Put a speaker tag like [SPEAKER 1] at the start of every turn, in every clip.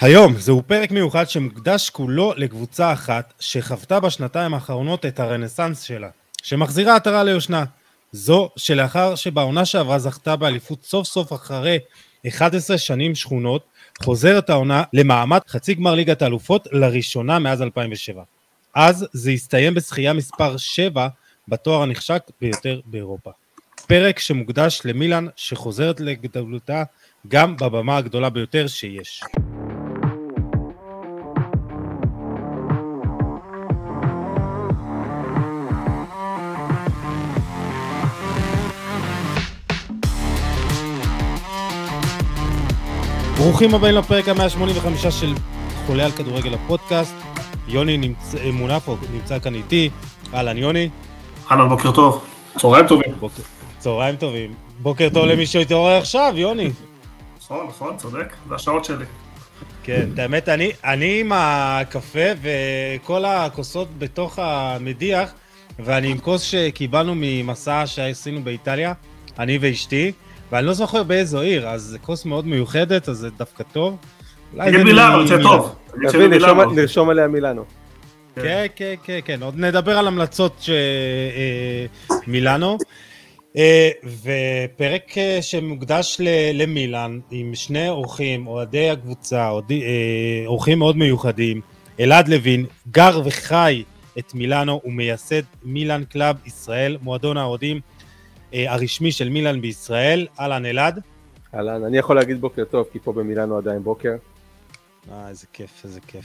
[SPEAKER 1] היום זהו פרק מיוחד שמוקדש כולו לקבוצה אחת שחוותה בשנתיים האחרונות את הרנסאנס שלה, שמחזירה עטרה ליושנה. זו שלאחר שבעונה שעברה זכתה באליפות סוף סוף אחרי 11 שנים שכונות, חוזרת העונה למעמד חצי גמר ליגת האלופות לראשונה מאז 2007. אז זה הסתיים בזכייה מספר 7 בתואר הנחשק ביותר באירופה. פרק שמוקדש למילאן שחוזרת לגדולתה גם בבמה הגדולה ביותר שיש. ברוכים הבאים לפרק ה-185 של חולה על כדורגל הפודקאסט. יוני נמצא, מונפו נמצא כאן איתי. אהלן יוני.
[SPEAKER 2] אהלן, בוקר טוב. צהריים טובים.
[SPEAKER 1] בוקר, צהריים טובים. בוקר טוב למי שהתעורר עכשיו, יוני.
[SPEAKER 2] נכון, נכון, צודק. זה השעות שלי.
[SPEAKER 1] כן, האמת, אני, אני עם הקפה וכל הכוסות בתוך המדיח, ואני עם כוס שקיבלנו ממסע שעשינו באיטליה, אני ואשתי. ואני לא זוכר באיזו עיר, אז זה כוס מאוד מיוחדת, אז זה דווקא טוב.
[SPEAKER 2] תגיד מילאנו, זה טוב.
[SPEAKER 3] תביא, נרשום עליה מילאנו.
[SPEAKER 1] כן, כן, כן, כן, עוד נדבר על המלצות אה, מילאנו. אה, ופרק אה, שמוקדש למילאן, עם שני אורחים, אוהדי הקבוצה, אורחים מאוד מיוחדים. אלעד לוין, גר וחי את מילאנו ומייסד מילאן קלאב ישראל, מועדון האוהדים הרשמי של מילאן בישראל. אהלן אלעד.
[SPEAKER 3] אהלן, אני יכול להגיד בוקר טוב, כי פה במילאנו עדיין בוקר.
[SPEAKER 1] אה, איזה כיף, איזה כיף.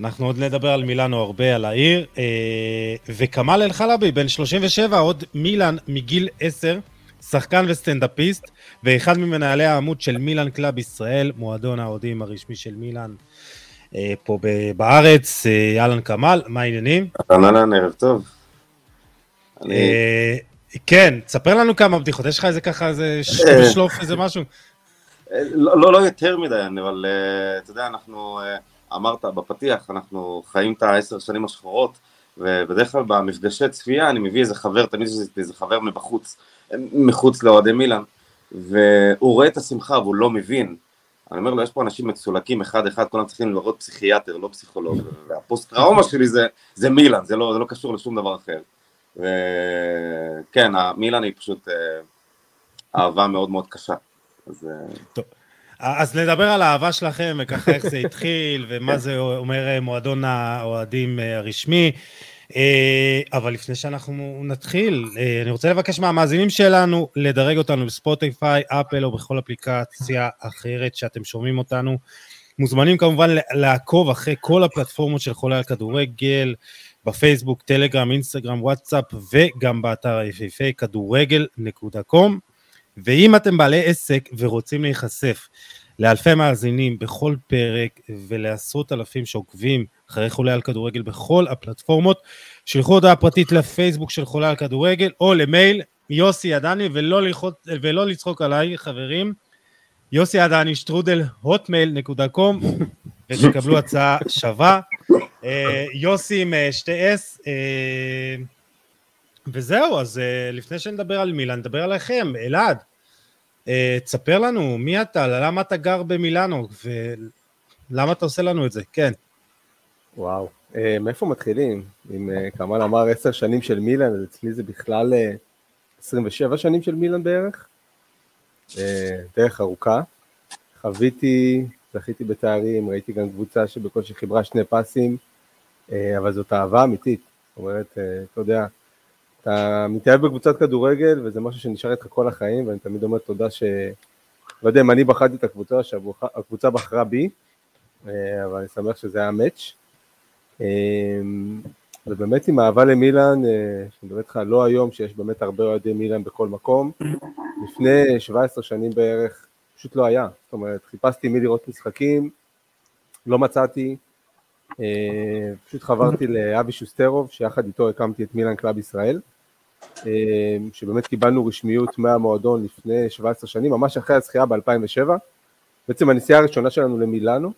[SPEAKER 1] אנחנו עוד נדבר על מילאנו הרבה, על העיר. אה, וכמאל אל-חלבי, בן 37, אוהד מילאן מגיל 10, שחקן וסטנדאפיסט, ואחד ממנהלי העמוד של מילאן קלאב ישראל, מועדון האוהדים הרשמי של מילאן אה, פה בארץ. אהלן כמאל, מה העניינים?
[SPEAKER 4] אהלן, אהלן, ערב טוב.
[SPEAKER 1] כן, תספר לנו כמה בדיחות, יש לך איזה ככה, איזה
[SPEAKER 4] אה.
[SPEAKER 1] שלוף, איזה משהו?
[SPEAKER 4] לא, לא, לא יותר מדי, אבל אה, אתה יודע, אנחנו, אה, אמרת בפתיח, אנחנו חיים את העשר שנים השחורות, ובדרך כלל במפגשי צפייה אני מביא איזה חבר, תמיד יש איזה חבר מבחוץ, מחוץ לאוהדי מילאן, והוא רואה את השמחה והוא לא מבין. אני אומר לו, יש פה אנשים מצולקים אחד-אחד, כולם צריכים לראות פסיכיאטר, לא פסיכולוג, והפוסט טראומה שלי זה, זה מילאן, זה לא, זה לא קשור לשום דבר אחר. וכן, מילאן היא פשוט אה, אהבה מאוד מאוד קשה. אז... אה,
[SPEAKER 1] טוב. אז נדבר על האהבה שלכם וככה איך זה התחיל ומה זה אומר אה, מועדון האוהדים הרשמי. אבל לפני שאנחנו נתחיל, אני רוצה לבקש מהמאזינים שלנו לדרג אותנו בספוטיפיי, אפל או בכל אפליקציה אחרת שאתם שומעים אותנו. מוזמנים כמובן לעקוב אחרי כל הפלטפורמות של חולה על כדורגל, בפייסבוק, טלגרם, אינסטגרם, וואטסאפ וגם באתר היפהפה כדורגל.com ואם אתם בעלי עסק ורוצים להיחשף לאלפי מאזינים בכל פרק ולעשרות אלפים שעוקבים אחרי חולה על כדורגל בכל הפלטפורמות, שלחו הודעה פרטית לפייסבוק של חולה על כדורגל או למייל יוסי עדני ולא, ללחוץ, ולא לצחוק עליי חברים, יוסי עדני שטרודל הוטמייל נקודה קום ותקבלו הצעה שווה. אה, יוסי עם אה, שתי אס, אה, וזהו, אז לפני שנדבר על מילאן, נדבר עליכם, אלעד. תספר לנו, מי אתה, למה אתה גר במילאנו, ולמה אתה עושה לנו את זה, כן.
[SPEAKER 3] וואו, מאיפה מתחילים? אם כמאל אמר עשר שנים של מילאן, אז אצלי זה בכלל 27 שנים של מילאן בערך. דרך ארוכה. חוויתי זכיתי בתארים, ראיתי גם קבוצה שבקושי חיברה שני פסים, אבל זאת אהבה אמיתית. זאת אומרת, אה, אתה יודע, אתה מתאהב בקבוצת כדורגל, וזה משהו שנשאר איתך כל החיים, ואני תמיד אומר תודה ש... לא יודע אם אני בחרתי את הקבוצה, שהקבוצה בחרה בי, אה, אבל אני שמח שזה היה מאץ'. ובאמת עם אהבה למילאן, שאני מדבר איתך לא היום, שיש באמת הרבה אוהדי מילאן בכל מקום, לפני 17 שנים בערך, פשוט לא היה. זאת אומרת, חיפשתי מי לראות משחקים, לא מצאתי, אה, פשוט חברתי לאבי שוסטרוב, שיחד איתו הקמתי את מילאן קלאב ישראל, אה, שבאמת קיבלנו רשמיות מהמועדון לפני 17 שנים, ממש אחרי הזכייה ב-2007. בעצם הנסיעה הראשונה שלנו למילאנו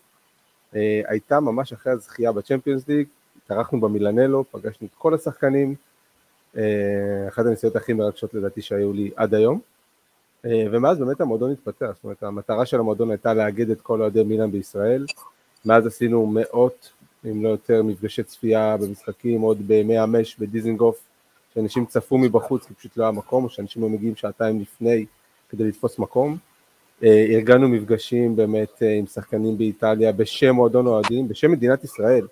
[SPEAKER 3] אה, הייתה ממש אחרי הזכייה בצ'מפיונס ליג, התארחנו במילנלו, פגשנו את כל השחקנים, אחת הנסיעות הכי מרגשות לדעתי שהיו לי עד היום. אה, ומאז באמת המועדון התפתח, זאת אומרת המטרה של המועדון הייתה לאגד את כל אוהדי מילאן בישראל, מאז עשינו מאות אם לא יותר מפגשי צפייה במשחקים, עוד בימי המש בדיזנגוף, שאנשים צפו מבחוץ כי פשוט לא היה מקום, או שאנשים היו מגיעים שעתיים לפני כדי לתפוס מקום. אה, ארגנו מפגשים באמת עם שחקנים באיטליה בשם מועדון אוהדים, בשם מדינת ישראל.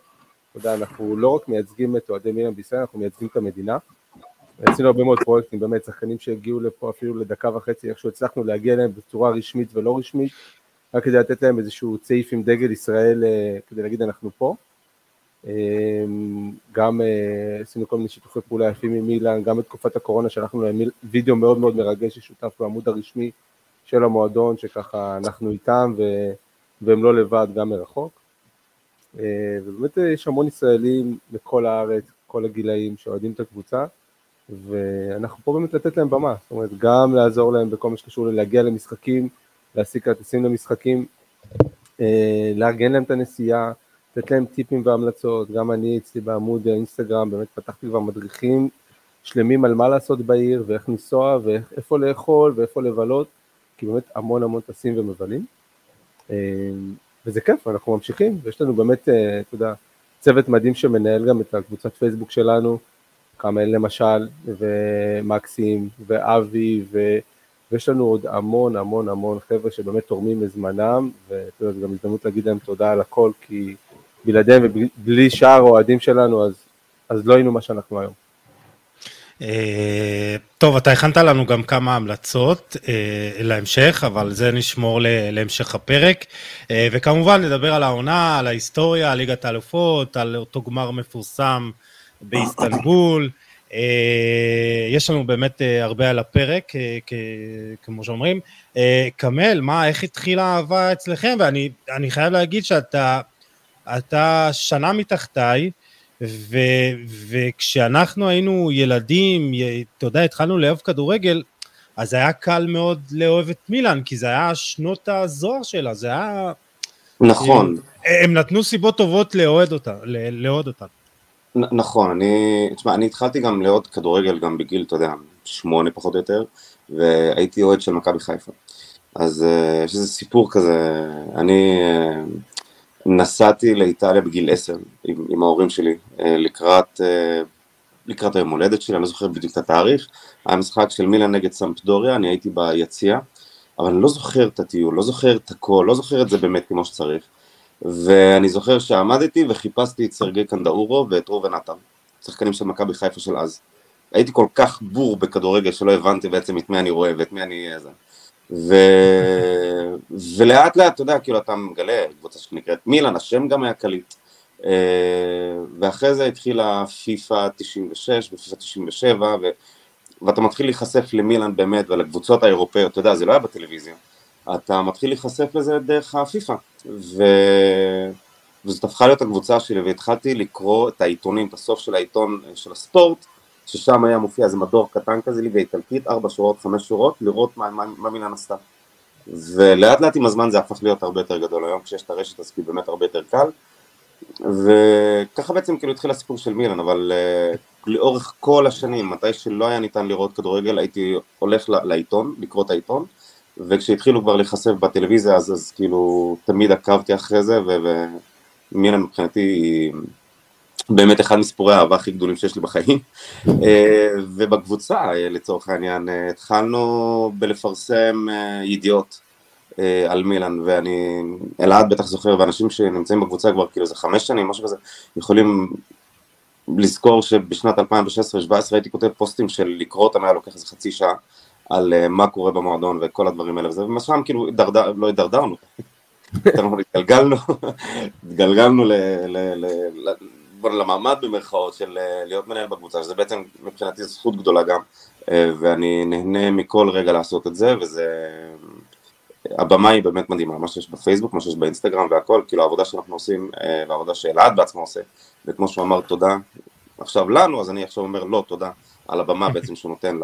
[SPEAKER 3] אתה יודע, אנחנו לא רק מייצגים את אוהדי מילאן בישראל, אנחנו מייצגים את המדינה. עשינו הרבה מאוד פרויקטים, באמת, שחקנים שהגיעו לפה אפילו לדקה וחצי, איכשהו הצלחנו להגיע אליהם בצורה רשמית ולא רשמית, רק כדי לתת להם איזשהו צעיף עם דגל ישראל, אה, כדי להגיד אנחנו פה. אה, גם אה, עשינו כל מיני שיתופי פעולה יפים עם מילאן, גם בתקופת הקורונה שלחנו להם וידאו מאוד מאוד מרגש ששותף בעמוד הרשמי של המועדון, שככה אנחנו איתם והם לא לבד, גם מרחוק. ובאמת יש המון ישראלים מכל הארץ, כל הגילאים שאוהדים את הקבוצה. ואנחנו פה באמת לתת להם במה, זאת אומרת גם לעזור להם בכל מה שקשור ללהגיע למשחקים, להשיג כרטיסים למשחקים, אה, לארגן להם את הנסיעה, לתת להם טיפים והמלצות, גם אני אצלי בעמוד האינסטגרם באמת פתחתי כבר מדריכים שלמים על מה לעשות בעיר ואיך לנסוע ואיפה לאכול ואיפה לבלות, כי באמת המון המון טסים ומבלים. אה, וזה כיף, אנחנו ממשיכים, ויש לנו באמת, אה, אתה יודע, צוות מדהים שמנהל גם את הקבוצת פייסבוק שלנו, כרמל למשל, ומקסים, ואבי, ו... ויש לנו עוד המון המון המון חבר'ה שבאמת תורמים מזמנם, וזו גם הזדמנות להגיד להם תודה על הכל, כי בלעדיהם ובלי שאר האוהדים שלנו, אז, אז לא היינו מה שאנחנו היום.
[SPEAKER 1] אה, טוב, אתה הכנת לנו גם כמה המלצות אה, להמשך, אבל זה נשמור להמשך הפרק. אה, וכמובן נדבר על העונה, על ההיסטוריה, על ליגת האלופות, על אותו גמר מפורסם באיסטנבול. יש לנו באמת הרבה על הפרק, כמו שאומרים. קמל, מה, איך התחילה האהבה אצלכם? ואני חייב להגיד שאתה אתה שנה מתחתיי, ו, וכשאנחנו היינו ילדים, אתה יודע, התחלנו לאהוב כדורגל, אז היה קל מאוד לאהוב את מילאן, כי זה היה שנות הזוהר שלה, זה היה...
[SPEAKER 4] נכון.
[SPEAKER 1] הם נתנו סיבות טובות לאהוד אותה, לאהוד אותה.
[SPEAKER 4] נכון, אני, תשמע, אני התחלתי גם לעוד כדורגל גם בגיל, אתה יודע, שמונה פחות או יותר, והייתי אוהד של מכבי חיפה. אז uh, יש איזה סיפור כזה, אני uh, נסעתי לאיטליה בגיל עשר עם, עם ההורים שלי, uh, לקראת, uh, לקראת היום הולדת שלי, אני לא זוכר בדיוק את התאריך, היה משחק של מילה נגד סמפדוריה, אני הייתי ביציע, אבל אני לא זוכר את הטיול, לא זוכר את הכל, לא זוכר את זה באמת כמו שצריך. ואני זוכר שעמדתי וחיפשתי את סרגי קנדאורו ואת ראובן עטר, שחקנים של מכבי חיפה של אז. הייתי כל כך בור בכדורגל שלא הבנתי בעצם את מי אני רואה ואת מי אני... איזה. ו... ולאט לאט, אתה יודע, כאילו אתה מגלה קבוצה שנקראת מילאן, השם גם היה קליט. אה, ואחרי זה התחילה פיפא 96 ופיפא 97, ו... ואתה מתחיל להיחשף למילאן באמת ולקבוצות האירופאיות, אתה יודע, זה לא היה בטלוויזיה. אתה מתחיל להיחשף לזה דרך הפיפא. ו... וזאת הפכה להיות הקבוצה שלי, והתחלתי לקרוא את העיתונים, את הסוף של העיתון אה, של הספורט, ששם היה מופיע איזה מדור קטן כזה, ליגה איטלקית, ארבע שורות, חמש שורות, לראות מה, מה, מה מילן עשתה. ולאט לאט עם הזמן זה הפך להיות הרבה יותר גדול, היום כשיש את הרשת אז כאילו באמת הרבה יותר קל, וככה בעצם כאילו התחיל הסיפור של מילן, אבל uh, לאורך כל השנים, מתי שלא היה ניתן לראות כדורגל, הייתי הולך לעיתון, לקרוא את העיתון, וכשהתחילו כבר להיחשף בטלוויזיה אז, אז כאילו תמיד עקבתי אחרי זה ומינה מבחינתי היא באמת אחד מסיפורי האהבה הכי גדולים שיש לי בחיים. אה, ובקבוצה אה, לצורך העניין אה, התחלנו בלפרסם ידיעות על מילאן ואני, אלעד בטח זוכר ואנשים שנמצאים בקבוצה כבר כאילו זה חמש שנים משהו כזה יכולים לזכור שבשנת 2016-2017 הייתי כותב פוסטים של לקרוא אותם היה לוקח איזה חצי שעה על מה קורה במועדון וכל הדברים האלה וזה, ומשם כאילו דרדר, לא הידרדרנו, התגלגלנו, התגלגלנו ל, למעמד במרכאות של uh, להיות מנהל בקבוצה, שזה בעצם מבחינתי זכות גדולה גם, uh, ואני נהנה מכל רגע לעשות את זה, וזה... הבמה היא באמת מדהימה, מה שיש בפייסבוק, מה שיש באינסטגרם והכל, כאילו העבודה שאנחנו עושים, והעבודה שאלעד בעצמו עושה, וכמו שהוא אמר תודה עכשיו לנו, אז אני עכשיו אומר לא תודה על הבמה בעצם שהוא נותן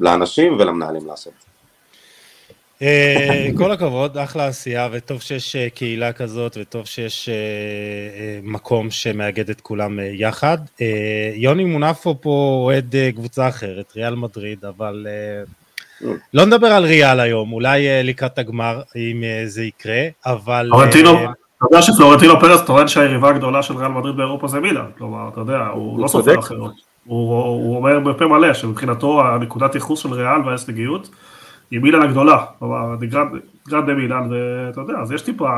[SPEAKER 4] לאנשים ולמנהלים לעשות.
[SPEAKER 1] אה, כל הכבוד, אחלה עשייה, וטוב שיש אה, קהילה כזאת, וטוב שיש אה, מקום שמאגד את כולם יחד. יוני מונפו פה אוהד קבוצה אחרת, ריאל מדריד, אבל לא נדבר על ריאל היום, אולי לקראת הגמר, אם זה יקרה, אבל...
[SPEAKER 2] פלורנטינו, אתה יודע שפלורנטינו פרס טוען שהיריבה הגדולה של ריאל מדריד באירופה זה מילאן, כלומר, אתה יודע, הוא לא סופר אחרות. הוא אומר בפה מלא שמבחינתו הנקודת ייחוס של ריאל וההישגיות היא מילאן הגדולה, כלומר, גרנד מילאן, ואתה יודע, אז יש טיפה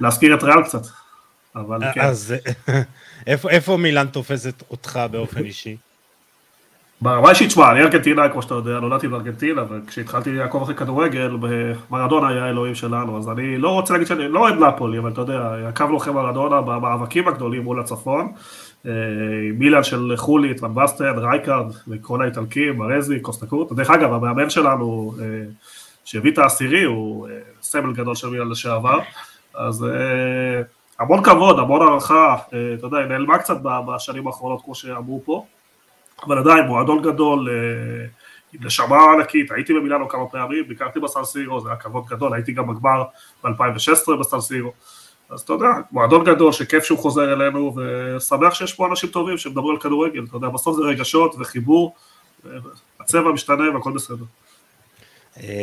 [SPEAKER 2] להזכיר את ריאל קצת. אבל כן.
[SPEAKER 1] אז איפה מילאן תופסת אותך באופן אישי?
[SPEAKER 2] ברמה אישית, שמע, אני ארגנטינאי, כמו שאתה יודע, נולדתי בארגנטינה, וכשהתחלתי לעקוב אחרי כדורגל, מרדונה היה האלוהים שלנו, אז אני לא רוצה להגיד שאני לא אוהד נפולי, אבל אתה יודע, עקבנו אחרי מרדונה במאבקים הגדולים מול הצפון, מילאן של חוליט, ואן באסטן, רייקארד, וכל האיטלקים, בארזי, קוסטקורטה, דרך אגב, המאמן שלנו, שהביא את העשירי, הוא סמל גדול של מילאן לשעבר, אז המון כבוד, המון הערכה, אתה יודע, היא נעלמה קצת בשנים האחרונות, כמו שאמרו פה. אבל עדיין מועדון גדול עם נשמה ענקית, הייתי במילאנו כמה פעמים, ביקרתי בסן סירו, זה היה כבוד גדול, הייתי גם בגמר ב-2016 בסן סירו, אז אתה יודע, מועדון גדול שכיף שהוא חוזר אלינו, ושמח שיש פה אנשים טובים שמדברים על כדורגל, אתה יודע, בסוף זה רגשות וחיבור, הצבע משתנה והכל בסדר.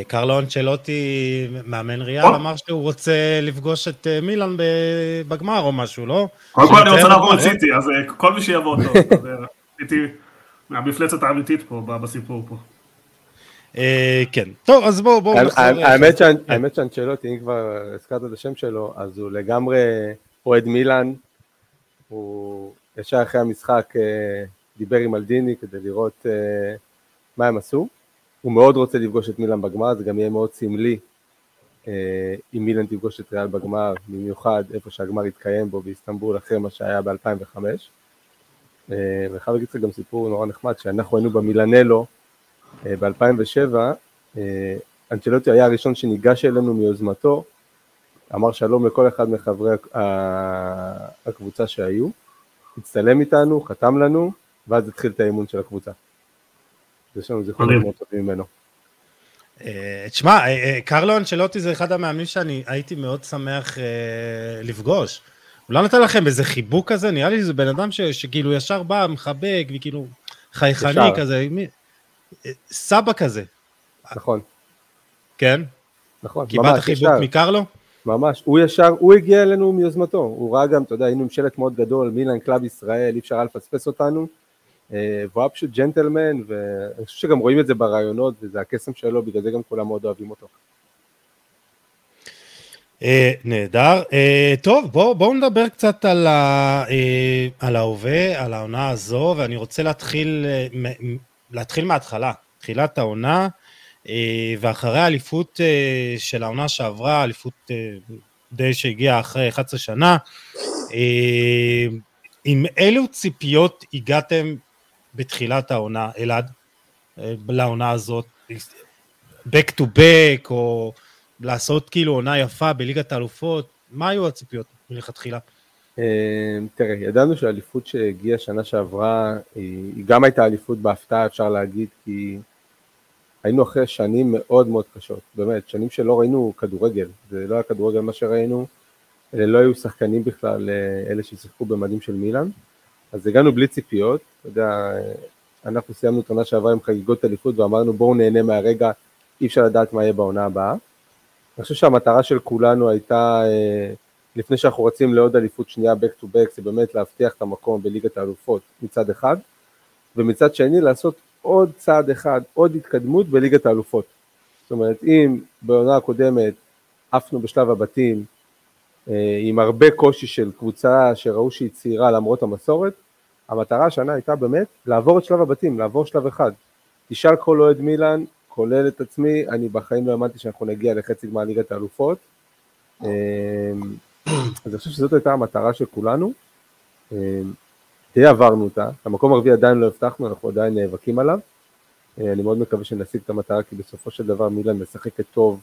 [SPEAKER 1] קרלו אנצ'לוטי, מאמן ריאל, אמר שהוא רוצה לפגוש את מילאן בגמר או משהו, לא?
[SPEAKER 2] קודם כל אני רוצה לעבור את סיטי, אז כל מי שיבוא טוב, יודע, הייתי... המפלצת האמיתית פה, בסיפור פה.
[SPEAKER 1] כן, טוב, אז בואו, בואו
[SPEAKER 3] נחזור. האמת שאנצ'לוטי, אם כבר הזכרת את השם שלו, אז הוא לגמרי אוהד מילאן, הוא ישר אחרי המשחק דיבר עם אלדיני כדי לראות מה הם עשו. הוא מאוד רוצה לפגוש את מילאן בגמר, זה גם יהיה מאוד סמלי אם מילאן תפגוש את ריאל בגמר, במיוחד איפה שהגמר יתקיים בו באיסטנבול אחרי מה שהיה ב-2005. ואני חייב להגיד לך גם סיפור נורא נחמד, שאנחנו היינו במילנלו ב-2007, אנצ'לוטי היה הראשון שניגש אלינו מיוזמתו, אמר שלום לכל אחד מחברי הקבוצה שהיו, הצטלם איתנו, חתם לנו, ואז התחיל את האימון של הקבוצה. יש לנו זיכרונות מאוד טובים ממנו.
[SPEAKER 1] תשמע, קרלו אנצ'לוטי זה אחד המאמנים שאני הייתי מאוד שמח לפגוש. הוא לא נתן לכם איזה חיבוק כזה? נראה לי זה בן אדם ש, שכאילו ישר בא, מחבק, וכאילו חייכני כזה. סבא כזה.
[SPEAKER 3] נכון.
[SPEAKER 1] כן?
[SPEAKER 3] נכון,
[SPEAKER 1] קיבלת חיבוק מקרלו?
[SPEAKER 3] ממש, הוא ישר, הוא הגיע אלינו מיוזמתו, הוא ראה גם, אתה יודע, היינו עם שלט מאוד גדול, מילאן קלאב ישראל, אי אפשר היה לפספס אותנו, והוא היה פשוט ג'נטלמן, ואני חושב שגם רואים את זה בראיונות, וזה הקסם שלו, בגלל זה גם כולם מאוד אוהבים אותו.
[SPEAKER 1] נהדר. טוב, בואו בוא נדבר קצת על, ה, על ההווה, על העונה הזו, ואני רוצה להתחיל, להתחיל מההתחלה, תחילת העונה, ואחרי האליפות של העונה שעברה, אליפות די שהגיעה אחרי 11 שנה, עם אילו ציפיות הגעתם בתחילת העונה, אלעד, לעונה הזאת? back to back, או... לעשות כאילו עונה יפה בליגת האלופות, מה היו הציפיות מלכתחילה?
[SPEAKER 3] תראה, ידענו שהאליפות שהגיעה שנה שעברה, היא גם הייתה אליפות בהפתעה, אפשר להגיד, כי היינו אחרי שנים מאוד מאוד קשות, באמת, שנים שלא ראינו כדורגל, זה לא היה כדורגל מה שראינו, אלה לא היו שחקנים בכלל, אלה ששיחקו במדים של מילאן, אז הגענו בלי ציפיות, אתה יודע, אנחנו סיימנו את העונה שעברה עם חגיגות אליפות ואמרנו בואו נהנה מהרגע, אי אפשר לדעת מה יהיה בעונה הבאה. אני חושב שהמטרה של כולנו הייתה, לפני שאנחנו רצים לעוד אליפות שנייה back to back, זה באמת להבטיח את המקום בליגת האלופות מצד אחד, ומצד שני לעשות עוד צעד אחד, עוד התקדמות בליגת האלופות. זאת אומרת, אם בעונה הקודמת עפנו בשלב הבתים, עם הרבה קושי של קבוצה שראו שהיא צעירה למרות המסורת, המטרה השנה הייתה באמת לעבור את שלב הבתים, לעבור שלב אחד. תשאל כל אוהד מילאן, כולל את עצמי, אני בחיים לא האמנתי שאנחנו נגיע לחצי גמר ליגת האלופות. אז אני חושב שזאת הייתה המטרה של כולנו. די עברנו אותה, המקום הרביעי עדיין לא הבטחנו, אנחנו עדיין נאבקים עליו. אני מאוד מקווה שנשיג את המטרה, כי בסופו של דבר מילאן משחקת טוב,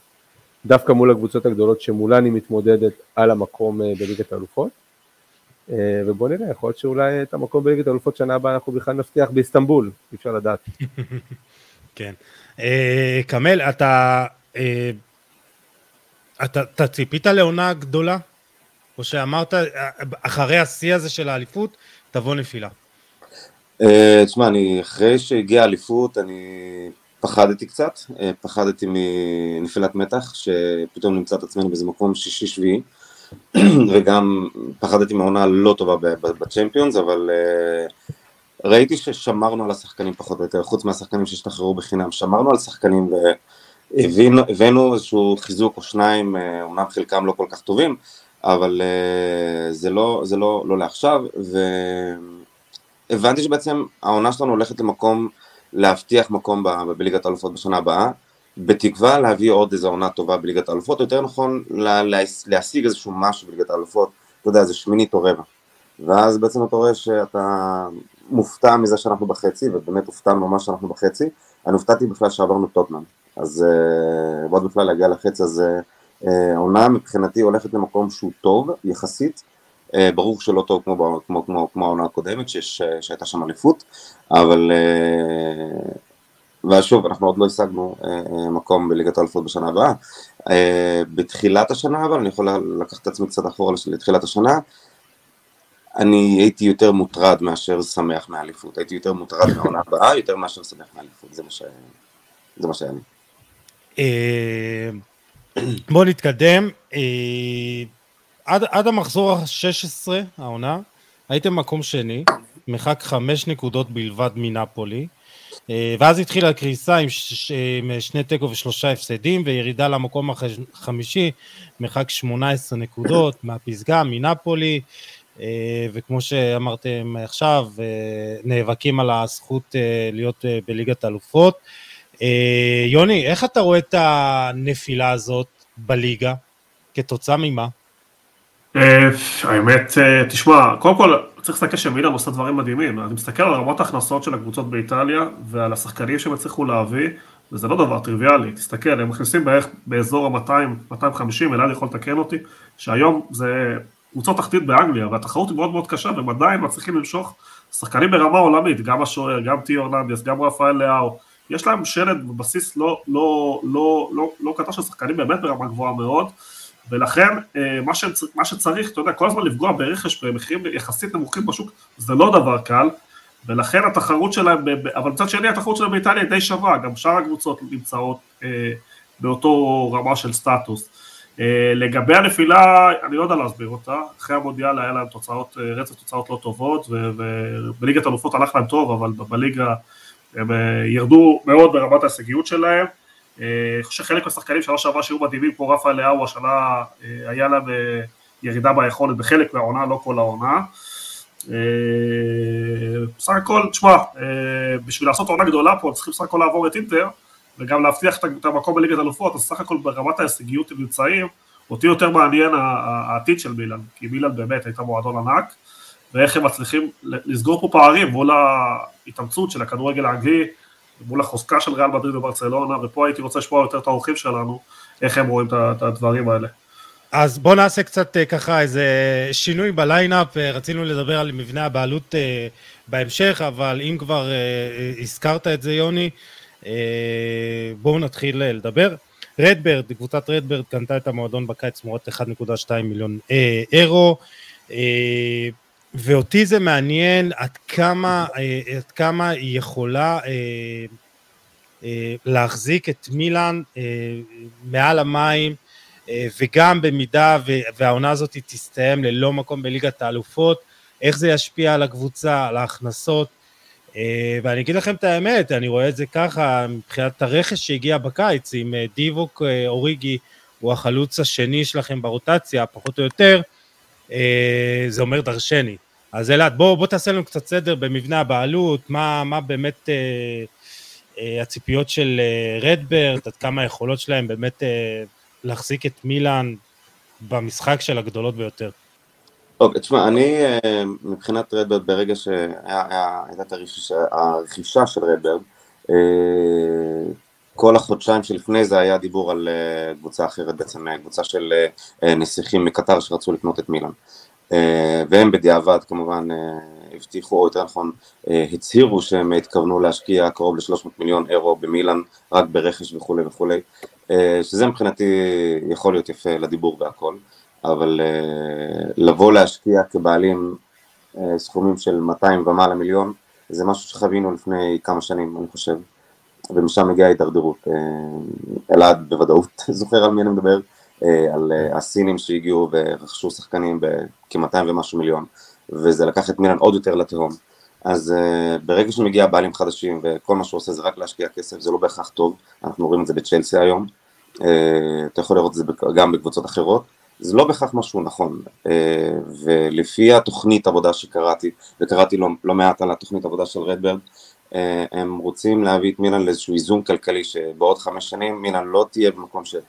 [SPEAKER 3] דווקא מול הקבוצות הגדולות שמולן היא מתמודדת על המקום בליגת האלופות. ובוא נראה, יכול להיות שאולי את המקום בליגת האלופות שנה הבאה אנחנו בכלל נבטיח באיסטנבול, אי אפשר לדעת.
[SPEAKER 1] כן. אתה, אתה, אתה ציפית לעונה גדולה? או שאמרת, אחרי השיא הזה של האליפות, תבוא נפילה?
[SPEAKER 4] תשמע, אני, אחרי שהגיעה האליפות, אני פחדתי קצת, פחדתי מנפילת מתח, שפתאום נמצא את עצמנו באיזה מקום שישי-שביעי, וגם פחדתי מעונה לא טובה בצ'מפיונס, אבל ראיתי ששמרנו על השחקנים פחות או יותר, חוץ מהשחקנים שהשתחררו בחינם, שמרנו על שחקנים והבאנו איזשהו חיזוק או שניים, אומנם חלקם לא כל כך טובים, אבל זה לא, זה לא, לא לעכשיו, והבנתי שבעצם העונה שלנו הולכת למקום, להבטיח מקום בליגת האלופות בשנה הבאה, בתקווה להביא עוד איזו עונה טובה בליגת האלופות, יותר נכון להשיג איזשהו משהו בליגת האלופות, אתה יודע, איזה שמינית או רבע. ואז בעצם אתה רואה שאתה מופתע מזה שאנחנו בחצי, ובאמת הופתענו ממש שאנחנו בחצי. אני הופתעתי בכלל שעברנו טוטנאם, אז ועוד בכלל להגיע לחצי, אז העונה מבחינתי הולכת למקום שהוא טוב יחסית, ברור שלא טוב כמו, כמו, כמו, כמו העונה הקודמת שיש, שהייתה שם אליפות, אבל ושוב אנחנו עוד לא השגנו מקום בליגת האלופות בשנה הבאה. בתחילת השנה אבל אני יכול לקחת את עצמי קצת אחורה לתחילת השנה, אני הייתי יותר מוטרד מאשר שמח מהאליפות, הייתי יותר מוטרד מהעונה הבאה יותר מאשר שמח מהאליפות. זה מה שהיה לי.
[SPEAKER 1] בואו נתקדם, עד, עד המחזור ה-16 העונה, הייתם מקום שני, מרחק חמש נקודות בלבד מנפולי, ואז התחילה הקריסה עם, ש... עם שני תיקו ושלושה הפסדים, וירידה למקום החמישי, מרחק 18 נקודות מהפסגה, מנפולי, וכמו שאמרתם עכשיו, נאבקים על הזכות להיות בליגת האלופות. יוני, איך אתה רואה את הנפילה הזאת בליגה? כתוצאה ממה?
[SPEAKER 2] האמת, תשמע, קודם כל צריך להסתכל שמילאן עושה דברים מדהימים, אני מסתכל על רמות ההכנסות של הקבוצות באיטליה ועל השחקנים שהם הצליחו להביא, וזה לא דבר טריוויאלי, תסתכל, הם מכניסים בערך באזור ה-200-250, אלעד יכול לתקן אותי, שהיום זה קבוצות תחתית באנגליה, והתחרות היא מאוד מאוד קשה, והם עדיין מצליחים למשוך שחקנים ברמה עולמית, גם השוער, גם טי אורננדס, גם רפאל לאהו, יש להם שלד בבסיס לא, לא, לא, לא, לא קטן של שחקנים באמת ברמה גבוהה מאוד, ולכן מה, ש, מה שצריך, אתה יודע, כל הזמן לפגוע ברכש במחירים יחסית נמוכים בשוק, זה לא דבר קל, ולכן התחרות שלהם, אבל מצד שני התחרות שלהם באיטליה היא די שווה, גם שאר הקבוצות נמצאות אה, באותו רמה של סטטוס. אה, לגבי הנפילה, אני לא יודע להסביר אותה, אחרי המודיאל היה להם תוצאות, רצף תוצאות לא טובות, ובליגת אלופות הלך להם טוב, אבל בליגה הם ירדו מאוד ברמת ההישגיות שלהם. אני חושב שחלק מהשחקנים שנה שעברה שהיו מדהימים כמו רפאל לאהו השנה היה להם ירידה ביכולת בחלק מהעונה, לא כל העונה. בסך הכל, תשמע, בשביל לעשות עונה גדולה פה צריכים בסך הכל לעבור את אינטר וגם להבטיח את המקום בליגת אלופות, אז סך הכל ברמת ההישגיות הם נמצאים, אותי יותר מעניין העתיד של מילאן, כי מילאן באמת הייתה מועדון ענק, ואיך הם מצליחים לסגור פה פערים מול ההתאמצות של הכדורגל האנגלי, מול החוזקה של ריאל מדריד וברצלונה, ופה הייתי רוצה לשמוע יותר את האורחים שלנו, איך הם רואים את הדברים האלה.
[SPEAKER 1] אז בואו נעשה קצת ככה איזה שינוי בליינאפ, רצינו לדבר על מבנה הבעלות בהמשך, אבל אם כבר הזכרת את זה יוני, בואו נתחיל לדבר. רדברד, קבוצת רדברד קנתה את המועדון בקיץ תמורת 1.2 מיליון אירו, ואותי זה מעניין עד כמה, עד כמה היא יכולה להחזיק את מילאן מעל המים, וגם במידה והעונה הזאת תסתיים ללא מקום בליגת האלופות, איך זה ישפיע על הקבוצה, על ההכנסות, ואני אגיד לכם את האמת, אני רואה את זה ככה מבחינת הרכש שהגיע בקיץ, אם דיווק אוריגי הוא החלוץ השני שלכם ברוטציה, פחות או יותר, זה אומר דרשני. אז אלעד, בוא, בוא תעשה לנו קצת סדר במבנה הבעלות, מה, מה באמת אה, אה, הציפיות של אה, רדברד, עד כמה היכולות שלהם באמת אה, להחזיק את מילאן במשחק של הגדולות ביותר.
[SPEAKER 4] אוקיי, תשמע, אני מבחינת רדברד, ברגע שהייתה הרכישה של רדברד, כל החודשיים שלפני זה היה דיבור על קבוצה אחרת בעצם, קבוצה של נסיכים מקטר שרצו לקנות את מילאן. והם בדיעבד כמובן הבטיחו, או יותר נכון הצהירו שהם התכוונו להשקיע קרוב ל-300 מיליון אירו במילאן רק ברכש וכולי וכולי, שזה מבחינתי יכול להיות יפה לדיבור והכל, אבל לבוא להשקיע כבעלים סכומים של 200 ומעלה מיליון, זה משהו שחווינו לפני כמה שנים אני חושב, ומשם מגיעה ההידרדרות. אלעד בוודאות זוכר על מי אני מדבר, על הסינים שהגיעו ורכשו שחקנים בכ-200 ומשהו מיליון, וזה לקח את מילן עוד יותר לתהום. אז ברגע שמגיע בעלים חדשים וכל מה שהוא עושה זה רק להשקיע כסף, זה לא בהכרח טוב, אנחנו רואים את זה בצ'לסי היום, אתה יכול לראות את זה גם בקבוצות אחרות, זה לא בהכרח משהו נכון, ולפי התוכנית עבודה שקראתי, וקראתי לא, לא מעט על התוכנית עבודה של רדברג, הם רוצים להביא את מילן לאיזשהו איזון כלכלי שבעוד חמש שנים מילן לא תהיה במקום שהיא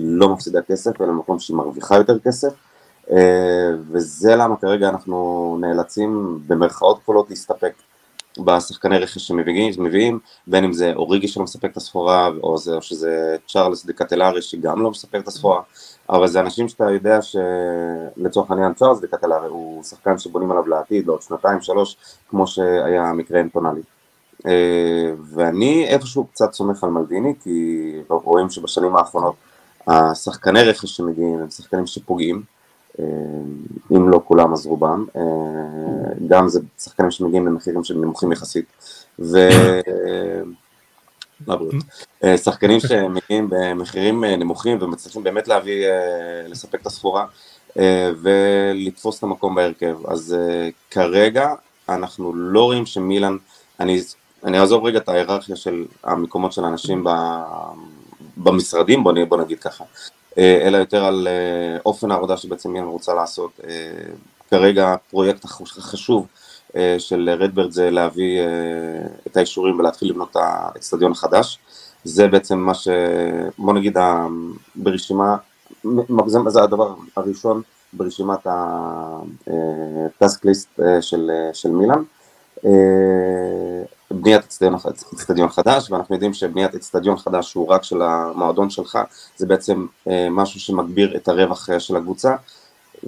[SPEAKER 4] לא מפסידה כסף, אלא במקום שהיא מרוויחה יותר כסף, אה, וזה למה כרגע אנחנו נאלצים במרכאות כפולות להסתפק בשחקני רכש שמביאים, בין אם זה אוריגי שלא מספק את הסחורה, או, או שזה צ'ארלס דקטלרי שגם לא מספק את הסחורה, אבל זה אנשים שאתה יודע שלצורך העניין צ'ארלס דקטלרי הוא שחקן שבונים עליו לעתיד, לעוד שנתיים, שלוש, כמו שהיה מקרה אנטונלי. אה, ואני איפשהו קצת סומך על מלדיני, כי רואים שבשנים האחרונות השחקני רכש שמגיעים הם שחקנים שפוגעים, אה, אם לא כולם אז רובם, אה, גם זה שחקנים שמגיעים למחירים שהם נמוכים יחסית, ו... אה, שחקנים שמגיעים במחירים נמוכים ומצליחים באמת להביא, לספק את הסחורה ולתפוס את המקום בהרכב, אז כרגע אנחנו לא רואים שמילן, אני, אני אעזוב רגע את ההיררכיה של המקומות של האנשים במשרדים, בוא, בוא נגיד ככה, אה, אלא יותר על אה, אופן העבודה שבעצם מילן רוצה לעשות. אה, כרגע הפרויקט החשוב של רדברד זה להביא את האישורים ולהתחיל לבנות את האצטדיון החדש. זה בעצם מה ש... בוא נגיד ברשימה, זה, הדבר הראשון ברשימת הטסק ליסט של, של מילן. בניית אצטדיון חדש, ואנחנו יודעים שבניית אצטדיון חדש שהוא רק של המועדון שלך, זה בעצם אה, משהו שמגביר את הרווח אה, של הקבוצה,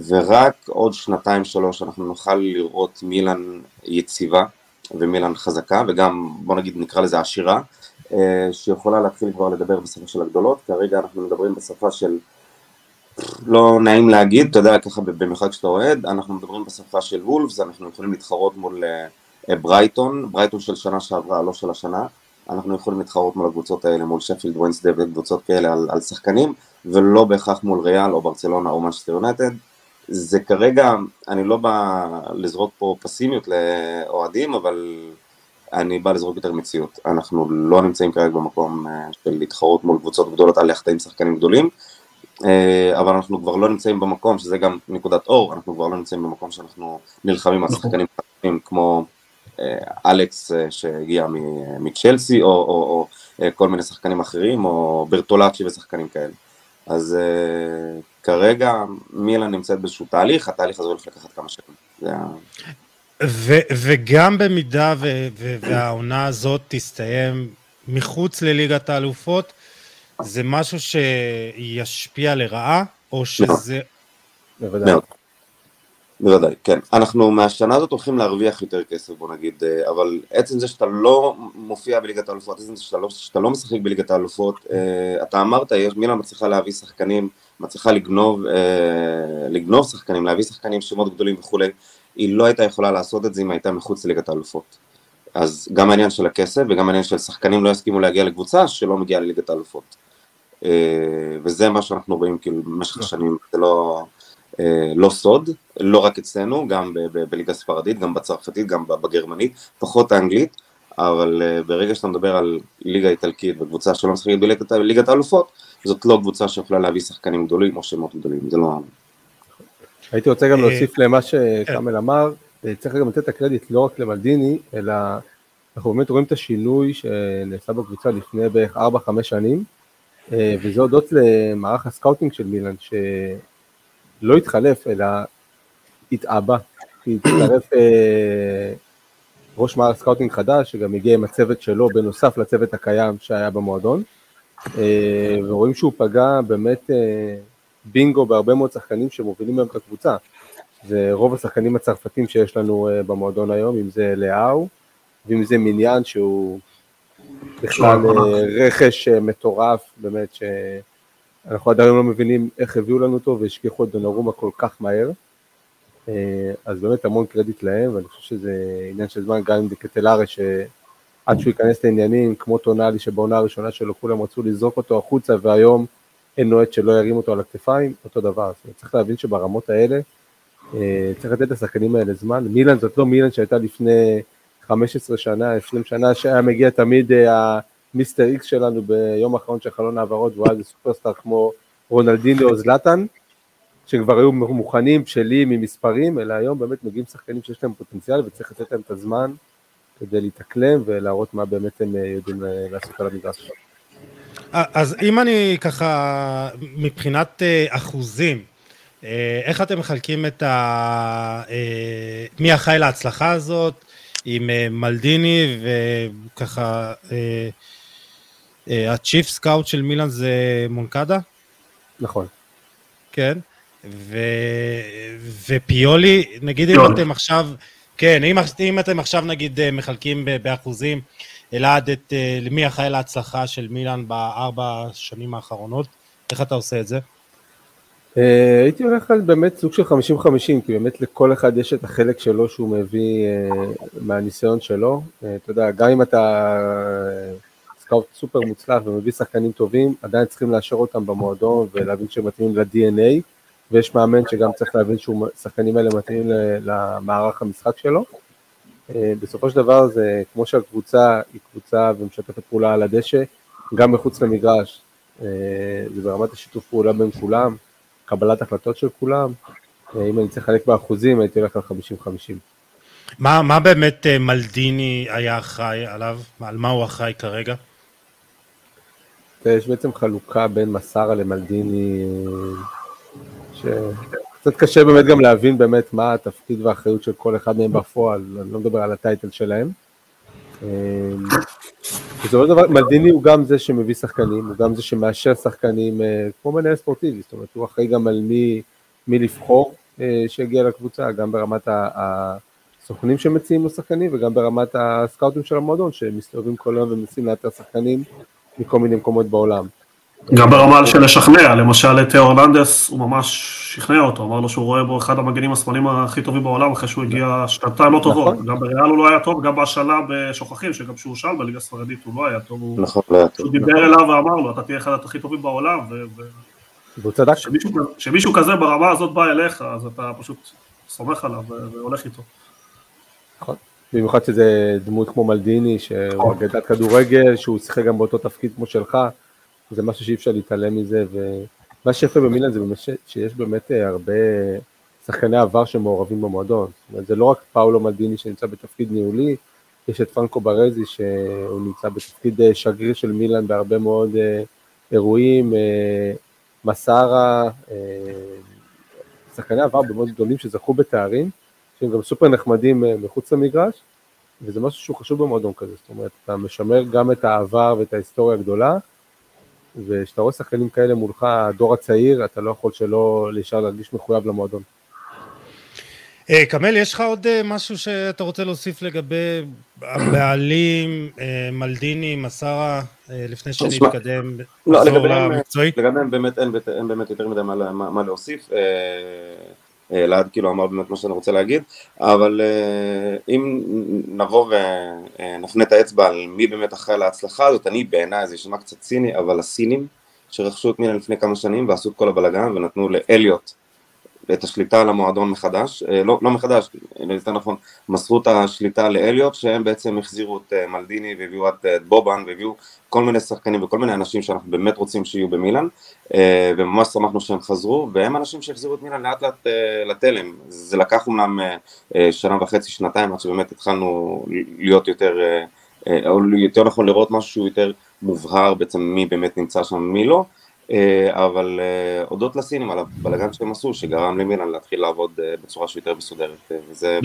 [SPEAKER 4] ורק עוד שנתיים שלוש אנחנו נוכל לראות מילן יציבה ומילן חזקה, וגם בוא נגיד נקרא לזה עשירה, אה, שיכולה להתחיל כבר לדבר בשפה של הגדולות, כרגע אנחנו מדברים בשפה של לא נעים להגיד, אתה יודע, ככה במיוחד כשאתה אוהד, אנחנו מדברים בשפה של וולפס, אנחנו יכולים להתחרות מול ברייטון, ברייטון של שנה שעברה, לא של השנה, אנחנו יכולים להתחרות מול הקבוצות האלה, מול שפילד וונסדיי וקבוצות כאלה על, על שחקנים, ולא בהכרח מול ריאל או ברצלונה או מנצ'סטר יונייטד. זה כרגע, אני לא בא לזרוק פה פסימיות לאוהדים, אבל אני בא לזרוק יותר מציאות. אנחנו לא נמצאים כרגע במקום אה, של להתחרות מול קבוצות גדולות על שחקנים גדולים, אה, אבל אנחנו כבר לא נמצאים במקום, שזה גם נקודת אור, אנחנו כבר לא נמצאים במקום שאנחנו נלחמים על שחקנים חדשים כמו אלכס אה, שהגיע מצ'לסי, או, או, או אה, כל מיני שחקנים אחרים, או ברטולצ'י ושחקנים כאלה. אז כרגע מילן נמצאת באיזשהו תהליך, התהליך הזה הולך לקחת כמה שנים.
[SPEAKER 1] ו- וגם במידה ו- ו- והעונה הזאת תסתיים מחוץ לליגת האלופות, זה משהו שישפיע לרעה, או שזה...
[SPEAKER 4] בוודאי. בוודאי, כן. אנחנו מהשנה הזאת הולכים להרוויח יותר כסף, בוא נגיד, אה, אבל עצם זה שאתה לא מופיע בליגת האלופות, עצם זה שאתה לא, שאתה לא משחק בליגת האלופות, אה, אתה אמרת, יש, מילה מצליחה להביא שחקנים, מצליחה לגנוב, אה, לגנוב שחקנים, להביא שחקנים, שמות גדולים וכולי, היא לא הייתה יכולה לעשות את זה אם הייתה מחוץ לליגת האלופות. אז גם העניין של הכסף וגם העניין של שחקנים לא יסכימו להגיע לקבוצה שלא מגיעה לליגת האלופות. וזה מה שאנחנו רואים כאילו במשך השנים, זה לא... אה, לא סוד, לא רק אצלנו, גם בליגה הספרדית, גם בצרפתית, גם בגרמנית, פחות האנגלית, אבל אה, ברגע שאתה מדבר על ליגה איטלקית וקבוצה שלא משחקת בליגת האלופות, זאת לא קבוצה שיכולה להביא שחקנים גדולים או שמות גדולים, זה לא...
[SPEAKER 3] הייתי רוצה גם להוסיף למה שקאמל אמר, אה, צריך גם לתת את הקרדיט לא רק למלדיני, אלא אנחנו באמת רואים את השינוי שנעשה בקבוצה לפני בערך 4-5 שנים, וזה הודות למערך הסקאוטינג של מילן, לא התחלף, אלא התעבה, כי התחלף אה, ראש מערך סקאוטינג חדש, שגם הגיע עם הצוות שלו, בנוסף לצוות הקיים שהיה במועדון, אה, ורואים שהוא פגע באמת אה, בינגו בהרבה מאוד שחקנים שמובילים היום את הקבוצה. זה רוב השחקנים הצרפתים שיש לנו אה, במועדון היום, אם זה לאאו, ואם זה מיניאן שהוא בכלל אה, רכש אה, מטורף, באמת, ש... אנחנו עדיין לא מבינים איך הביאו לנו אותו והשכיחו את דונרומה כל כך מהר. אה, אז באמת המון קרדיט להם, ואני חושב שזה עניין של זמן, גם עם דקטלארה שעד עד שהוא ייכנס לעניינים, כמו טונאלי שבעונה הראשונה שלו כולם רצו לזרוק אותו החוצה, והיום אין נועד שלא ירים אותו על הכתפיים, אותו דבר. אומרת, צריך להבין שברמות האלה, אה, צריך לתת לשחקנים האלה זמן. מילן זאת לא מילן שהייתה לפני 15 שנה, 20 שנה, שהיה מגיע תמיד המיסטר איקס שלנו ביום האחרון של חלון העברות, והוא היה איזה סופרסטאר כמו רונלדיני או זלאטן, שכבר היו מוכנים, בשלים, עם מספרים, אלא היום באמת מגיעים שחקנים שיש להם פוטנציאל וצריך לתת להם את הזמן כדי להתאקלם ולהראות מה באמת הם יודעים לעשות על המגרש.
[SPEAKER 1] אז אם אני ככה, מבחינת אחוזים, איך אתם מחלקים את ה... מי אחראי להצלחה הזאת עם מלדיני וככה הצ'יפ סקאוט של מילאן זה מונקדה?
[SPEAKER 3] נכון.
[SPEAKER 1] כן, ו... ופיולי, נגיד אם אתם עכשיו, כן, אם, אם אתם עכשיו נגיד מחלקים באחוזים, אלעד את למי אחראי להצלחה של מילאן בארבע השנים האחרונות, איך אתה עושה את זה?
[SPEAKER 3] הייתי הולך על באמת סוג של 50-50, כי באמת לכל אחד יש את החלק שלו שהוא מביא מהניסיון שלו. אתה יודע, גם אם אתה סקאוט סופר מוצלח ומביא שחקנים טובים, עדיין צריכים לאשר אותם במועדון ולהבין שהם מתאימים ל-DNA, ויש מאמן שגם צריך להבין שהשחקנים האלה מתאימים למערך המשחק שלו. בסופו של דבר זה כמו שהקבוצה היא קבוצה ומשתפת פעולה על הדשא, גם מחוץ למגרש, זה ברמת השיתוף פעולה בין כולם, קבלת החלטות של כולם, אם אני צריך לחלק באחוזים הייתי הולך על 50-50.
[SPEAKER 1] מה, מה באמת מלדיני היה אחראי עליו? על מה הוא אחראי כרגע?
[SPEAKER 3] יש בעצם חלוקה בין מסארה למלדיני, שקצת קשה באמת גם להבין באמת מה התפקיד והאחריות של כל אחד מהם בפועל, אני לא מדבר על הטייטל שלהם. בסופו של דבר, מלדיני הוא גם זה שמביא שחקנים, הוא גם זה שמאשר שחקנים, כמו מנהל ספורטיבי, זאת אומרת, הוא אחראי גם על מי, מי לבחור שיגיע לקבוצה, גם ברמת הסוכנים שמציעים לו שחקנים, וגם ברמת הסקאוטים של המועדון, שמסתובבים כל היום ומנסים לאתר שחקנים מכל מיני מקומות בעולם.
[SPEAKER 2] גם ברמה של לשכנע, למשל את אורלנדס, הוא ממש שכנע אותו, אמר לו שהוא רואה בו אחד המגנים השמאליים הכי טובים בעולם, אחרי שהוא הגיע שנתיים לא טובות, גם בריאל הוא לא היה טוב, גם בהשאלה בשוכחים, שגם כשהוא שאל בליגה הספרדית הוא לא היה טוב, הוא דיבר אליו ואמר לו, אתה תהיה אחד הכי טובים בעולם, וכשמישהו כזה ברמה הזאת בא אליך, אז אתה פשוט סומך עליו והולך איתו.
[SPEAKER 3] נכון. במיוחד שזה דמות כמו מלדיני, שהוא אגדת כדורגל, שהוא שיחק גם באותו תפקיד כמו שלך, זה משהו שאי אפשר להתעלם מזה, ומה שיפה במילן זה באמת שיש באמת הרבה שחקני עבר שמעורבים במועדון, זאת אומרת זה לא רק פאולו מלדיני שנמצא בתפקיד ניהולי, יש את פרנקו ברזי שהוא נמצא בתפקיד שגריר של מילן בהרבה מאוד אירועים, מסארה, שחקני עבר מאוד גדולים שזכו בתארים, שהם גם סופר נחמדים מחוץ למגרש, וזה משהו שהוא חשוב במועדון כזה, זאת אומרת, אתה משמר גם את העבר ואת ההיסטוריה הגדולה, וכשאתה רואה שחקנים כאלה מולך, הדור הצעיר, אתה לא יכול שלא להישאר להרגיש מחויב למועדון.
[SPEAKER 1] כמל, יש לך עוד משהו שאתה רוצה להוסיף לגבי הבעלים, מלדיני, מסארה, לפני שנתקדם,
[SPEAKER 4] לחזור למקצועי? לגביהם באמת אין באמת יותר מדי מה להוסיף. אלעד כאילו אמר באמת מה שאני רוצה להגיד, אבל אם נבוא ונפנה את האצבע על מי באמת אחראי להצלחה הזאת, אני בעיניי זה יישמע קצת ציני, אבל הסינים שרכשו את מילן לפני כמה שנים ועשו את כל הבלאגן ונתנו לאליוט את השליטה על המועדון מחדש, לא, לא מחדש, יותר נכון, מסרו את השליטה לאליוט שהם בעצם החזירו את מלדיני והביאו את בובן והביאו כל מיני שחקנים וכל מיני אנשים שאנחנו באמת רוצים שיהיו במילאן וממש שמחנו שהם חזרו והם אנשים שהחזירו את מילאן לאט לאט לתלם, זה לקח אומנם שנה וחצי, שנתיים עד שבאמת התחלנו להיות יותר, או יותר נכון לראות משהו יותר מובהר בעצם מי באמת נמצא שם ומי לא אבל הודות לסינים על הבלאגן שהם עשו שגרם למילן להתחיל לעבוד בצורה שיותר מסודרת וזה...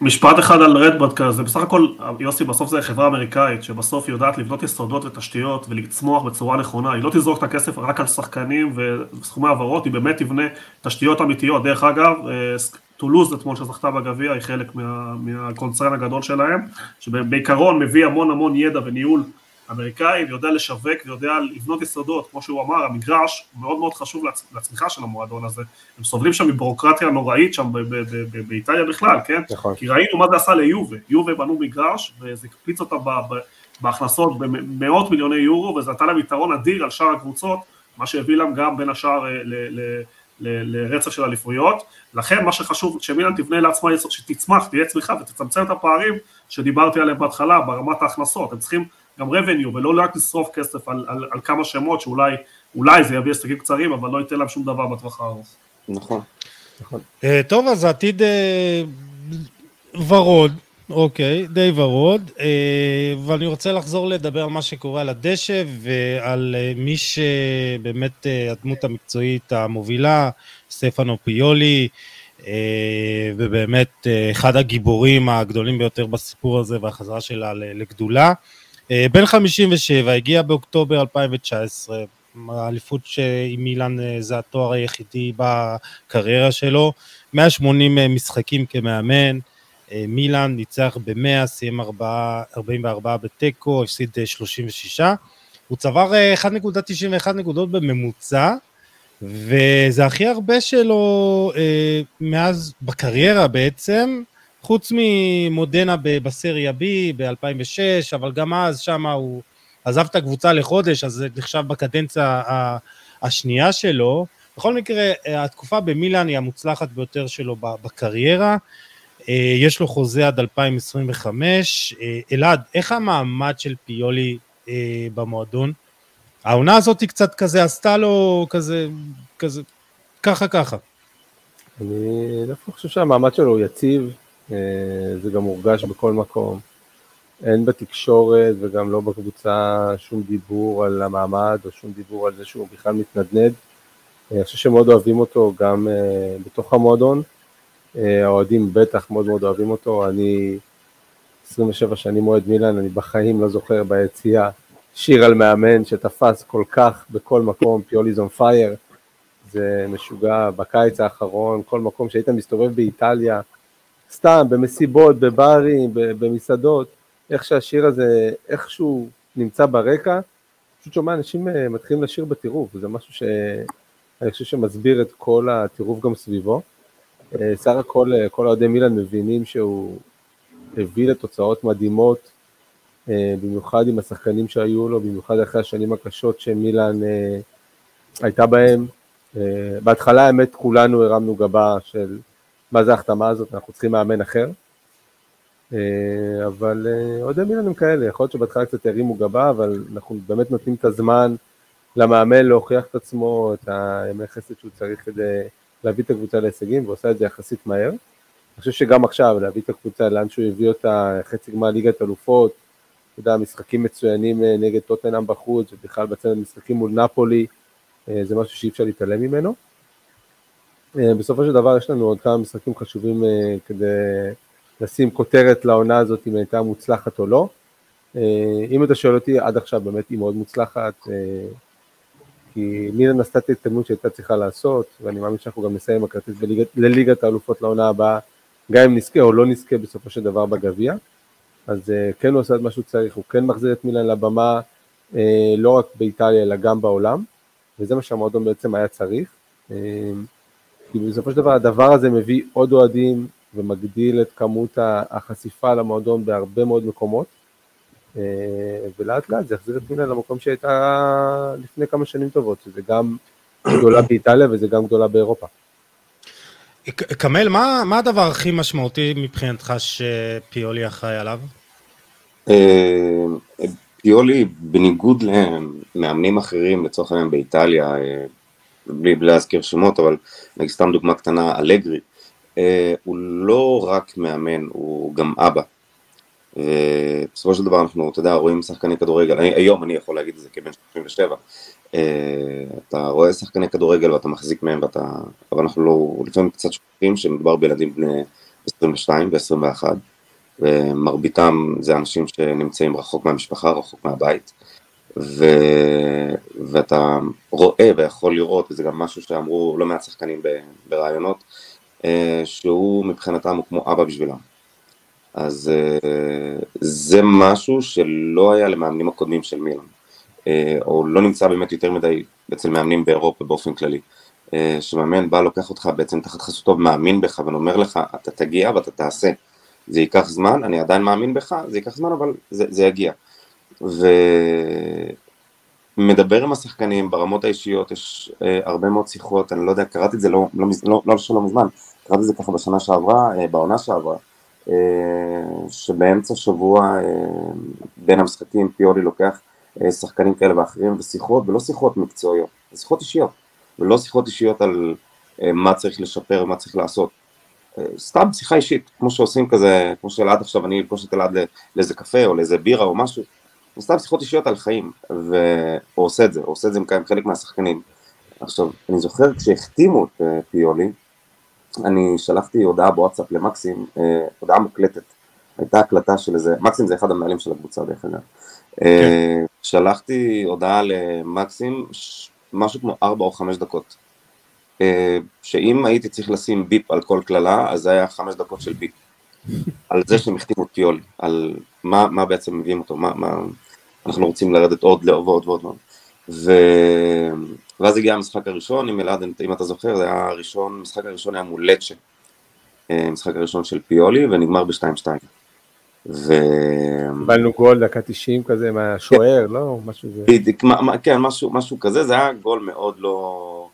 [SPEAKER 2] משפט אחד על רדברד כזה, בסך הכל יוסי בסוף זה חברה אמריקאית שבסוף יודעת לבנות יסודות ותשתיות ולצמוח בצורה נכונה, היא לא תזרוק את הכסף רק על שחקנים וסכומי העברות, היא באמת תבנה תשתיות אמיתיות, דרך אגב טולוז אתמול שזכתה בגביע היא חלק מהקונצרן הגדול שלהם, שבעיקרון מביא המון המון ידע וניהול אמריקאי ויודע לשווק ויודע לבנות יסודות, כמו שהוא אמר, המגרש מאוד מאוד חשוב לצמיחה של המועדון הזה, הם סובלים שם מבירוקרטיה נוראית שם באיטליה בכלל, כן? נכון. כי ראינו מה זה עשה ליובה, יובה בנו מגרש וזה הקפיץ אותה בהכנסות במאות מיליוני יורו וזה נתן להם יתרון אדיר על שאר הקבוצות, מה שהביא להם גם בין השאר אה, לרצף של אליפויות, לכן מה שחשוב שמילן תבנה לעצמה, שתצמח, תהיה צמיחה ותצמצם את הפערים שדיברתי עליהם בהתחלה ברמת ההכנסות, הם צריכים גם revenue ולא רק לשרוף כסף על, על, על כמה שמות שאולי אולי זה יביא הישגים קצרים אבל לא ייתן להם שום דבר בטווח הארוך.
[SPEAKER 4] נכון.
[SPEAKER 1] נכון. Uh, טוב אז העתיד uh, ורוד, אוקיי, די ורוד, uh, ואני רוצה לחזור לדבר על מה שקורה על הדשא ועל uh, מי שבאמת uh, הדמות המקצועית המובילה, סטפנו פיולי, uh, ובאמת uh, אחד הגיבורים הגדולים ביותר בסיפור הזה והחזרה שלה לגדולה. אה, בן 57, הגיע באוקטובר 2019, האליפות עם מילאן אה, זה התואר היחידי בקריירה שלו, 180 אה, משחקים כמאמן, מילאן ניצח ב-100, סיים 44 בתיקו, הפסיד 36, הוא צבר 1.91 נקודות בממוצע, וזה הכי הרבה שלו מאז, בקריירה בעצם, חוץ ממודנה בסריה B ב-2006, אבל גם אז שם הוא עזב את הקבוצה לחודש, אז זה נחשב בקדנציה השנייה שלו. בכל מקרה, התקופה במילאן היא המוצלחת ביותר שלו בקריירה. אה, יש לו חוזה עד 2025. אה, אלעד, איך המעמד של פיולי אה, במועדון? העונה הזאת היא קצת כזה עשתה לו כזה, כזה, ככה ככה.
[SPEAKER 3] אני דווקא חושב שהמעמד שלו הוא יציב, זה גם מורגש בכל מקום. אין בתקשורת וגם לא בקבוצה שום דיבור על המעמד או שום דיבור על זה שהוא בכלל מתנדנד. אה, אני חושב שמאוד אוהבים אותו גם אה, בתוך המועדון. האוהדים בטח מאוד מאוד אוהבים אותו. אני 27 שנים אוהד מילאן, אני בחיים לא זוכר ביציאה שיר על מאמן שתפס כל כך בכל מקום, פיוליז און פייר. זה משוגע, בקיץ האחרון, כל מקום שהיית מסתובב באיטליה, סתם, במסיבות, בברים, במסעדות, איך שהשיר הזה, איכשהו נמצא ברקע, פשוט שומע אנשים אה, מתחילים לשיר בטירוף, וזה משהו שאני חושב שמסביר את כל הטירוף גם סביבו. אה, סך הכל, אה, כל אוהדי מילאן מבינים שהוא הביא לתוצאות מדהימות, במיוחד עם השחקנים שהיו לו, במיוחד אחרי השנים הקשות שמילאן הייתה בהם. בהתחלה האמת כולנו הרמנו גבה של מה זה ההחתמה הזאת, אנחנו צריכים מאמן אחר. אה, אבל אה, מילן הם כאלה, יכול להיות שבהתחלה קצת הרימו גבה, אבל אנחנו באמת נותנים את הזמן למאמן להוכיח את עצמו, את הימי חסד שהוא צריך כדי להביא את הקבוצה להישגים, ועושה את זה יחסית מהר. אני חושב שגם עכשיו, להביא את הקבוצה לאן שהוא הביא אותה, חצי גמר ליגת אלופות, אתה יודע, משחקים מצוינים אה, נגד טוטנאם בחוץ, ובכלל בצד משחקים מול נפולי, זה משהו שאי אפשר להתעלם ממנו. אה, בסופו של דבר יש לנו עוד כמה משחקים חשובים אה, כדי לשים כותרת לעונה הזאת אם הייתה מוצלחת או לא. אה, אם אתה שואל אותי, עד עכשיו באמת היא מאוד מוצלחת, כי מילן עשתה את ההתקדמות שהייתה צריכה לעשות, ואני מאמין שאנחנו גם נסיים הכרטיס לליגת האלופות לעונה הבאה, גם אם נזכה או לא נזכה בסופו של דבר בגביע. אז כן הוא עושה את מה שהוא צריך, הוא כן מחזיר את מילן לבמה, לא רק באיטליה אלא גם בעולם, וזה מה שהמועדון בעצם היה צריך. כי בסופו של דבר הדבר הזה מביא עוד אוהדים ומגדיל את כמות החשיפה למועדון בהרבה מאוד מקומות, אה, ולאט לאט זה יחזיר את מילה למקום שהייתה לפני כמה שנים טובות, שזה גם גדולה באיטליה וזה גם גדולה באירופה.
[SPEAKER 1] כמל, מה, מה הדבר הכי משמעותי מבחינתך שפיולי אחראי עליו?
[SPEAKER 4] אה, פיולי, בניגוד למאמנים אחרים, לצורך העניין באיטליה, אה, בלי, בלי להזכיר שמות, אבל נגיד סתם דוגמה קטנה, אלגרי, אה, הוא לא רק מאמן, הוא גם אבא. ובסופו של דבר אנחנו, אתה יודע, רואים שחקני כדורגל, אני, היום אני יכול להגיד את זה כבן 37, אה, אתה רואה שחקני כדורגל ואתה מחזיק מהם ואתה, אבל אנחנו לא, לפעמים קצת שוכחים שמדובר בילדים בני 22 ו-21, ומרביתם זה אנשים שנמצאים רחוק מהמשפחה, רחוק מהבית. ו... ואתה רואה ויכול לראות, וזה גם משהו שאמרו לא מעט שחקנים ב... ברעיונות, אה, שהוא מבחינתם הוא כמו אבא בשבילם. אז אה, זה משהו שלא היה למאמנים הקודמים של מילאן, אה, או לא נמצא באמת יותר מדי אצל מאמנים באירופה באופן כללי. שמאמן בא, לוקח אותך בעצם תחת חסותו, מאמין בך ואומר לך, אתה תגיע ואתה תעשה. זה ייקח זמן, אני עדיין מאמין בך, זה ייקח זמן, אבל זה, זה יגיע. ומדבר עם השחקנים ברמות האישיות, יש אה, הרבה מאוד שיחות, אני לא יודע, קראתי את זה לא, לא, לא, לא, לא מזמן, קראתי את זה ככה בשנה שעברה, אה, בעונה שעברה, אה, שבאמצע שבוע אה, בין המשחקים פיולי לוקח אה, שחקנים כאלה ואחרים ושיחות, ולא שיחות מקצועיות, שיחות אישיות. ולא שיחות אישיות על אה, מה צריך לשפר ומה צריך לעשות. אה, סתם שיחה אישית, כמו שעושים כזה, כמו שאלעד עכשיו, אני אפגוש את אלעד לאיזה קפה או לאיזה בירה או משהו, סתם שיחות אישיות על חיים, והוא עושה את זה, הוא עושה את זה עם חלק מהשחקנים. עכשיו, אני זוכר כשהחתימו את אה, פיולי, אני שלחתי הודעה בוואטסאפ למקסים, הודעה מוקלטת, הייתה הקלטה של איזה, מקסים זה אחד המנהלים של הקבוצה דרך אגב. כן. שלחתי הודעה למקסים, משהו כמו ארבע או חמש דקות. אה, שאם הייתי צריך לשים ביפ על כל קללה, אז זה היה חמש דקות של ביפ. על זה שהם החתימו פיולי, על מה, מה בעצם מביאים אותו, מה, מה אנחנו רוצים לרדת עוד ועוד ועוד ועוד. ו... ואז הגיע המשחק הראשון, אם אלעד, אם אתה זוכר, זה היה הראשון, המשחק הראשון היה מול לצ'ה. אה, המשחק הראשון של פיולי, ונגמר ב-2-2.
[SPEAKER 3] ו... קיבלנו גול דקה 90 כזה מהשוער, לא? משהו זה...
[SPEAKER 4] כן, משהו, משהו כזה, זה היה גול מאוד לא...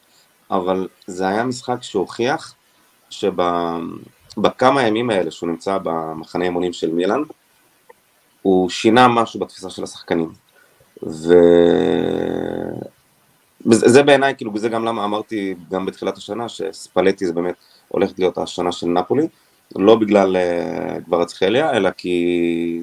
[SPEAKER 4] אבל זה היה משחק שהוכיח שבכמה ימים האלה שהוא נמצא במחנה אימונים של מילאן, הוא שינה משהו בתפיסה של השחקנים. ו... זה בעיניי, כאילו, וזה גם למה אמרתי גם בתחילת השנה, שספלטי זה באמת הולכת להיות השנה של נפולי, לא בגלל גברצחליה, אה, אלא כי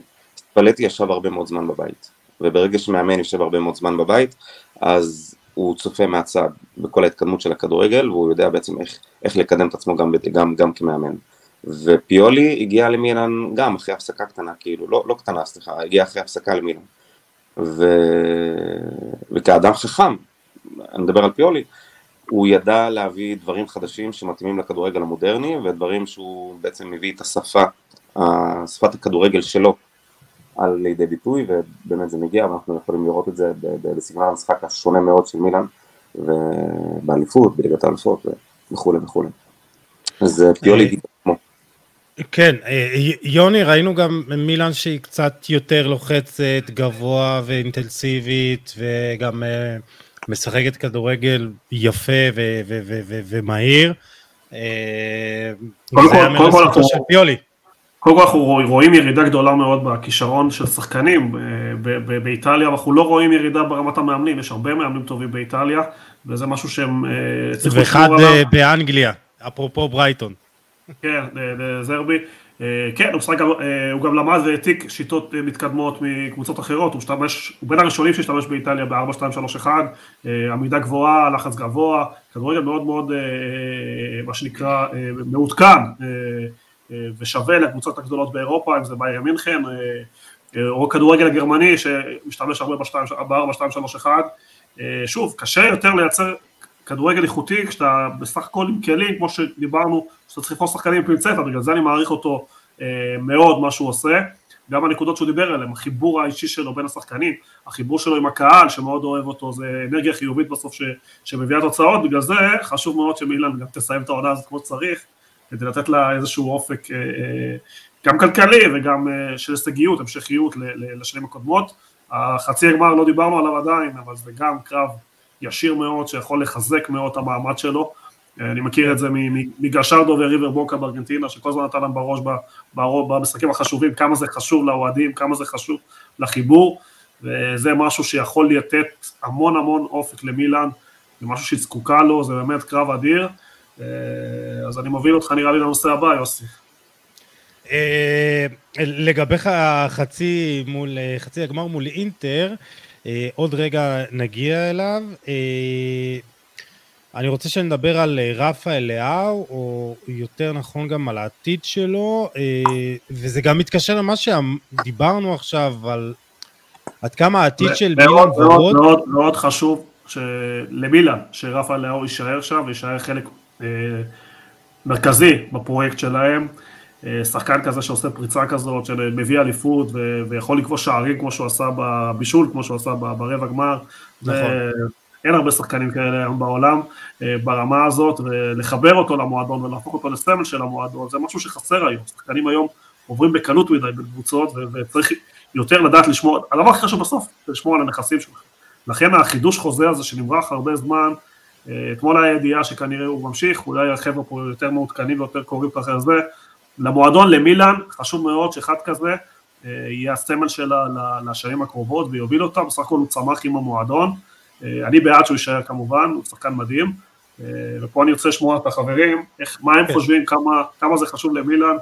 [SPEAKER 4] פלטי ישב הרבה מאוד זמן בבית. וברגע שמאמן יושב הרבה מאוד זמן בבית, אז הוא צופה מהצד בכל ההתקדמות של הכדורגל, והוא יודע בעצם איך, איך לקדם את עצמו גם, גם, גם כמאמן. ופיולי הגיע למילן גם אחרי הפסקה קטנה, כאילו, לא, לא קטנה, סליחה, הגיע אחרי הפסקה למילן. ו... וכאדם חכם, אני מדבר על פיולי, הוא ידע להביא דברים חדשים שמתאימים לכדורגל המודרני, ודברים שהוא בעצם מביא את השפה, שפת הכדורגל שלו על לידי ביטוי, ובאמת זה מגיע, ואנחנו יכולים לראות את זה בסגנון המשחק השונה מאוד של מילאן, ובאליפות, בליגת האלפות וכולי וכולי. אז אה, פיולי דיבר כמו.
[SPEAKER 1] כן, אה, יוני, ראינו גם מילאן שהיא קצת יותר לוחצת, גבוה ואינטנסיבית, וגם אה, משחקת כדורגל יפה ומהיר.
[SPEAKER 2] קודם כל אנחנו... רואים ירידה גדולה מאוד בכישרון של שחקנים אה, באיטליה, אנחנו לא רואים ירידה ברמת המאמנים, יש הרבה מאמנים טובים באיטליה, וזה משהו שהם
[SPEAKER 1] צריכים לשמור עליו. ואחד באנגליה, אפרופו ברייטון.
[SPEAKER 2] כן, זרבי. אה, כן, הוא, גם, אה, הוא גם למד והעתיק שיטות אה, מתקדמות מקבוצות אחרות, הוא, שתמש, הוא בין הראשונים שהשתמש באיטליה ב-4-2-3-1, עמידה גבוהה, לחץ גבוה, כדורגל מאוד מאוד, מה שנקרא, מעודכן ושווה לקבוצות הגדולות באירופה, אם זה ביירן מינכן, או כדורגל הגרמני שמשתמש הרבה ב-4-2-3-1. שוב, קשה יותר לייצר כדורגל איכותי כשאתה בסך הכל עם כלים, כמו שדיברנו, שאתה צריך לבחור שחקנים עם פינצטה, בגלל זה אני מעריך אותו אה, מאוד מה שהוא עושה, גם הנקודות שהוא דיבר עליהן, החיבור האישי שלו בין השחקנים, החיבור שלו עם הקהל שמאוד אוהב אותו, זה אנרגיה חיובית בסוף ש, שמביאה תוצאות, בגלל זה חשוב מאוד שמילן גם תסיים את העונה הזאת כמו שצריך, כדי לתת לה איזשהו אופק אה, אה, גם כלכלי וגם אה, של הישגיות, המשכיות לשנים הקודמות. החצי הגמר לא דיברנו עליו עדיין, אבל זה גם קרב ישיר מאוד, שיכול לחזק מאוד את המעמד שלו. אני מכיר את זה מגשרדו וריבר בוקה בארגנטינה, שכל הזמן נתן להם בראש במשחקים החשובים, כמה זה חשוב לאוהדים, כמה זה חשוב לחיבור, וזה משהו שיכול לתת המון המון אופק למילאן, זה משהו שהיא זקוקה לו, זה באמת קרב אדיר. אז אני מוביל אותך נראה לי לנושא הבא, יוסי.
[SPEAKER 1] אה, לגביך חצי מול, חצי הגמר מול אינטר, אה, עוד רגע נגיע אליו. אה, אני רוצה שנדבר על אה, רפאל לאהו, או יותר נכון גם על העתיד שלו, וזה גם מתקשר למה שדיברנו עכשיו, על עד כמה העתיד של
[SPEAKER 2] מילן ורוד... מאוד מאוד מאוד חשוב למילן, שרפאל לאהו יישאר שם ויישאר חלק מרכזי בפרויקט שלהם. שחקן כזה שעושה פריצה כזאת, שמביא אליפות ויכול לקבוע שערים כמו שהוא עשה בבישול, כמו שהוא עשה ברבע גמר. נכון. אין הרבה שחקנים כאלה היום בעולם ברמה הזאת, ולחבר אותו למועדון ולהפוך אותו לסמל של המועדון, זה משהו שחסר היום. שחקנים היום עוברים בקלות מדי בקבוצות, וצריך יותר לדעת לשמור, הדבר הכי חשוב בסוף, זה לשמור על הנכסים שלך. לכן החידוש חוזה הזה שנמרח הרבה זמן, אתמול היה ידיעה שכנראה הוא ממשיך, אולי החבר'ה פה יותר מעודכנים ויותר קוראים אחרי זה, למועדון, למילאן, חשוב מאוד שאחד כזה יהיה הסמל שלה לשנים הקרובות ויוביל אותה, בסך הכל הוא צמח עם המועדון, אני בעד שהוא יישאר כמובן, הוא שחקן מדהים, ופה אני רוצה לשמוע את החברים, איך, מה הם כן. חושבים, כמה, כמה זה חשוב למילאן,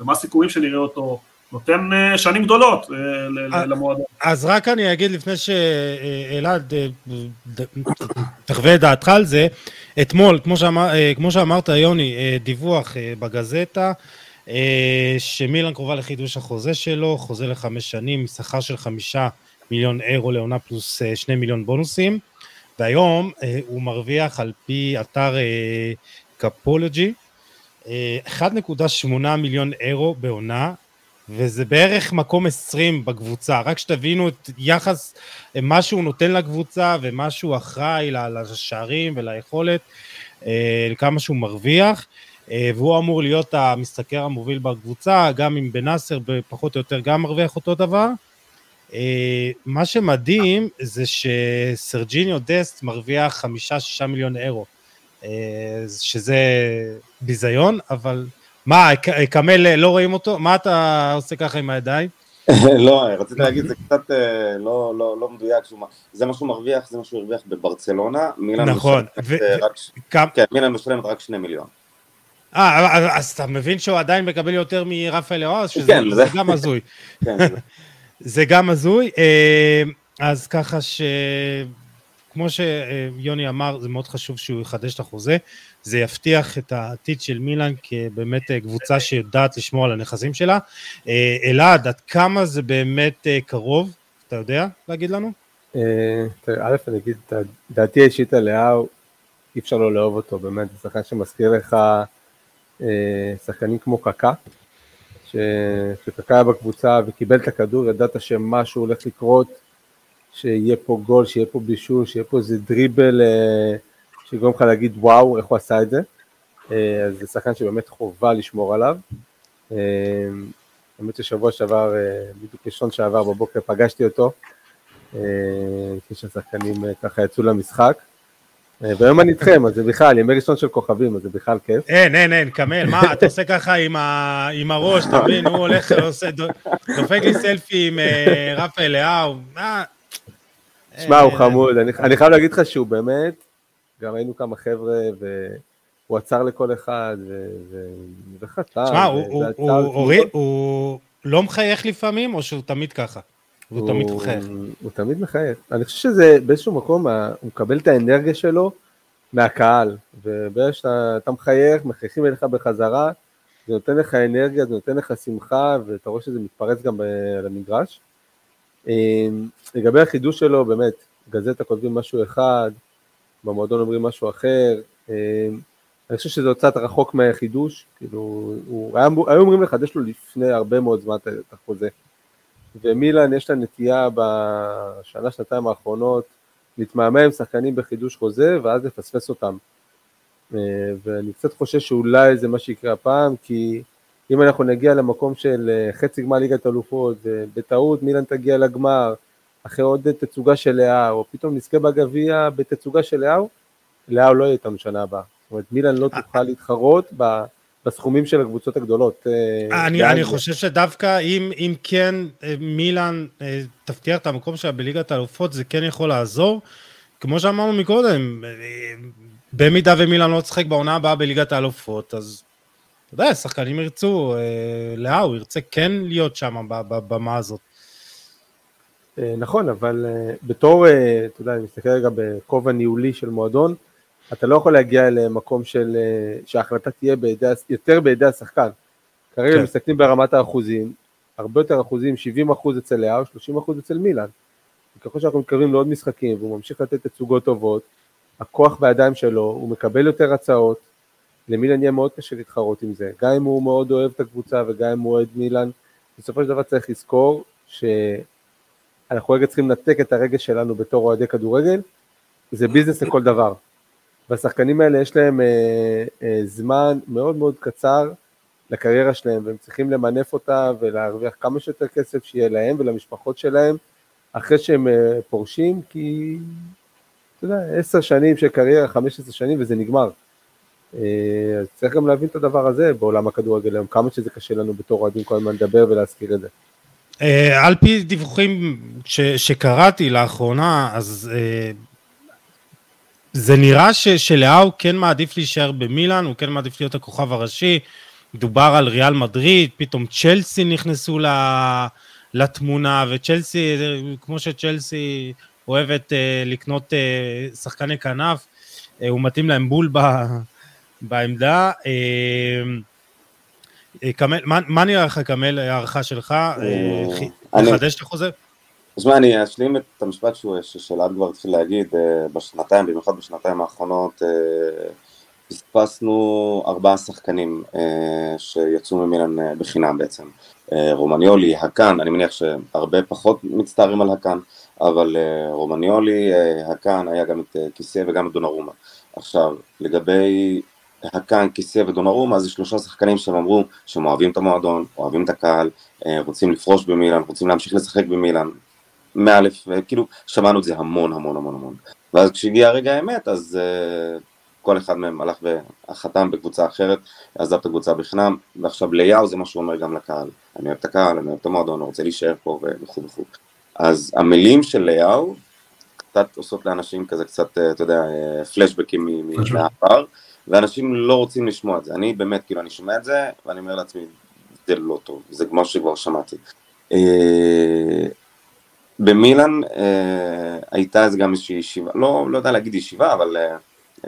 [SPEAKER 2] ומה הסיכויים שנראה אותו נותן שנים גדולות למועדון.
[SPEAKER 1] אז רק אני אגיד לפני שאלעד תחווה את דעתך על זה, אתמול, כמו, שאמר, כמו שאמרת יוני, דיווח בגזטה, שמילן קרובה לחידוש החוזה שלו, חוזה לחמש שנים, שכר של חמישה מיליון אירו לעונה פלוס שני מיליון בונוסים, והיום הוא מרוויח על פי אתר קפולוגי 1.8 מיליון אירו בעונה, וזה בערך מקום 20 בקבוצה, רק שתבינו את יחס, מה שהוא נותן לקבוצה ומה שהוא אחראי לשערים וליכולת, כמה שהוא מרוויח, והוא אמור להיות המשתכר המוביל בקבוצה, גם אם בנאסר פחות או יותר גם מרוויח אותו דבר. מה שמדהים זה שסרג'יניו דסט מרוויח חמישה-שישה מיליון אירו, שזה ביזיון, אבל מה, קמל לא רואים אותו? מה אתה עושה ככה עם הידיים?
[SPEAKER 4] לא, רציתי להגיד, זה קצת לא, לא, לא מדויק, זה מה שהוא מרוויח, זה מה שהוא הרוויח בברצלונה,
[SPEAKER 1] מילן נכון,
[SPEAKER 4] כן, מילן משלמת רק שני מיליון.
[SPEAKER 1] אה, אז אתה מבין שהוא עדיין מקבל יותר מרפאל שזה כן, גם הזוי. כן, זה גם הזוי, אז ככה ש... כמו שיוני אמר, זה מאוד חשוב שהוא יחדש את החוזה, זה יבטיח את העתיד של מילאן כבאמת קבוצה שיודעת לשמור על הנכסים שלה. אלעד, עד כמה זה באמת קרוב, אתה יודע להגיד לנו?
[SPEAKER 3] א', אני אגיד, דעתי האישית עליה, אי אפשר לא לאהוב אותו, באמת, זה שחקן שמזכיר לך שחקנים כמו קקה, שקקה היה בקבוצה וקיבל את הכדור, ידעת שמשהו הולך לקרות, שיהיה פה גול, שיהיה פה בישול, שיהיה פה איזה דריבל אה, שיגרום לך להגיד וואו, איך הוא עשה את זה. אה, אז זה שחקן שבאמת חובה לשמור עליו. אה, האמת ששבוע שעבר, בדיוק ראשון שעבר בבוקר פגשתי אותו, לפני שהשחקנים ככה יצאו למשחק. והיום אני איתכם, אז זה בכלל, ימי ראשון של כוכבים, אז זה בכלל כיף.
[SPEAKER 1] אין, אין, אין, קמל, מה, אתה עושה ככה עם הראש, אתה מבין, הוא הולך, עושה, דופק לי סלפי עם רפה אליהו, מה,
[SPEAKER 3] שמע, הוא חמוד, אני חייב להגיד לך שהוא באמת, גם היינו כמה חבר'ה, והוא עצר לכל אחד, וחתם.
[SPEAKER 1] שמע, הוא לא מחייך לפעמים, או שהוא תמיד ככה? הוא תמיד מחייך.
[SPEAKER 3] הוא תמיד מחייך. אני חושב שזה באיזשהו מקום, הוא מקבל את האנרגיה שלו מהקהל, וברגע שאתה מחייך, מחייכים אליך בחזרה, זה נותן לך אנרגיה, זה נותן לך שמחה, ואתה רואה שזה מתפרץ גם על המגרש. אמ, לגבי החידוש שלו, באמת, גזטה כותבים משהו אחד, במועדון אומרים משהו אחר, אמ, אני חושב שזה קצת רחוק מהחידוש, כאילו, הוא, היה, היו אומרים לחדש לו לפני הרבה מאוד זמן את החוזה. ומילן יש לה נטייה בשנה, שנתיים האחרונות, להתמהמה עם שחקנים בחידוש חוזה, ואז לפספס אותם. אמ, ואני קצת חושש שאולי זה מה שיקרה הפעם, כי אם אנחנו נגיע למקום של אה, חצי גמר ליגת אלופות, ובטעות מילן תגיע לגמר, אחרי עוד תצוגה של לאהו, או פתאום נזכה בגביע בתצוגה של לאהו, לאהו לא יהיה איתנו שנה הבאה. זאת אומרת, מילן לא תוכל להתחרות בסכומים של הקבוצות הגדולות.
[SPEAKER 1] אה, אני, אני חושב שדווקא אם, אם כן אה, מילן תבטיח את המקום שלה בליגת האלופות, זה כן יכול לעזור. כמו שאמרנו מקודם, במידה ומילן לא תשחק בעונה הבאה בליגת האלופות, אז אתה יודע, שחקנים ירצו, אה, לאהו הוא ירצה כן להיות שם בבמה הזאת.
[SPEAKER 3] אה, נכון, אבל אה, בתור, אתה יודע, אני מסתכל רגע בכובע ניהולי של מועדון, אתה לא יכול להגיע למקום של, שההחלטה תהיה בידי, יותר בידי השחקן. כרגע כן. מסתכלים ברמת האחוזים, הרבה יותר אחוזים, 70 אחוז אצל לאהו, 30 אחוז אצל מילאן. ככל שאנחנו מקרבים לעוד משחקים והוא ממשיך לתת תצוגות טובות, הכוח בידיים שלו, הוא מקבל יותר הצעות, למילן יהיה מאוד קשה להתחרות עם זה. גם אם הוא מאוד אוהב את הקבוצה וגם אם הוא אוהד מילן, בסופו של דבר צריך לזכור שאנחנו רגע צריכים לנתק את הרגש שלנו בתור אוהדי כדורגל, זה ביזנס לכל דבר. והשחקנים האלה יש להם אה, אה, זמן מאוד מאוד קצר לקריירה שלהם, והם צריכים למנף אותה ולהרוויח כמה שיותר כסף שיהיה להם ולמשפחות שלהם, אחרי שהם אה, פורשים, כי, אתה יודע, עשר שנים של קריירה, חמש עשר שנים, וזה נגמר. אה, אז צריך גם להבין את הדבר הזה בעולם הכדורגל היום, כמה שזה קשה לנו בתור אוהדים כל הזמן לדבר ולהזכיר את זה.
[SPEAKER 1] אה, על פי דיווחים ש, שקראתי לאחרונה, אז זה נראה ש, שלאהו כן מעדיף להישאר במילאן, הוא כן מעדיף להיות הכוכב הראשי, דובר על ריאל מדריד, פתאום צ'לסי נכנסו לתמונה, וצ'לסי, כמו שצ'לסי אוהבת לקנות שחקני כנף, הוא מתאים להם בול בעמדה. קמל, מה, מה נראה לך, קמל, הערכה שלך? לחדש את החוזה?
[SPEAKER 4] תשמע, אני אשלים את המשפט ששלעד כבר התחיל להגיד, בשנתיים, במיוחד בשנתיים האחרונות, פספסנו ארבעה שחקנים שיצאו ממילן בחינם בעצם. רומניולי, הקאן, אני מניח שהרבה פחות מצטערים על הקאן, אבל רומניולי, הקאן, היה גם את כיסא וגם את דונרומה. עכשיו, לגבי הקאן, כיסא ודונרומה, זה שלושה שחקנים שהם אמרו שהם אוהבים את המועדון, אוהבים את הקהל, רוצים לפרוש במילן, רוצים להמשיך לשחק במילן, מאלף, כאילו שמענו את זה המון המון המון המון. ואז כשהגיע הרגע האמת, אז uh, כל אחד מהם הלך וחתם בקבוצה אחרת, עזב את הקבוצה בחינם, ועכשיו ליאו זה מה שהוא אומר גם לקהל. אני אוהב את הקהל, אני אוהב את המועדון, אני רוצה להישאר פה וכו' וכו'. אז המילים של ליאו קצת עושות לאנשים כזה קצת, אתה יודע, פלשבקים מהעבר, ואנשים לא רוצים לשמוע את זה. אני באמת, כאילו, אני שומע את זה, ואני אומר לעצמי, זה לא טוב, זה כמו שכבר שמעתי. במילאן אה, הייתה אז גם איזושהי ישיבה, לא, לא יודע להגיד ישיבה, אבל אה,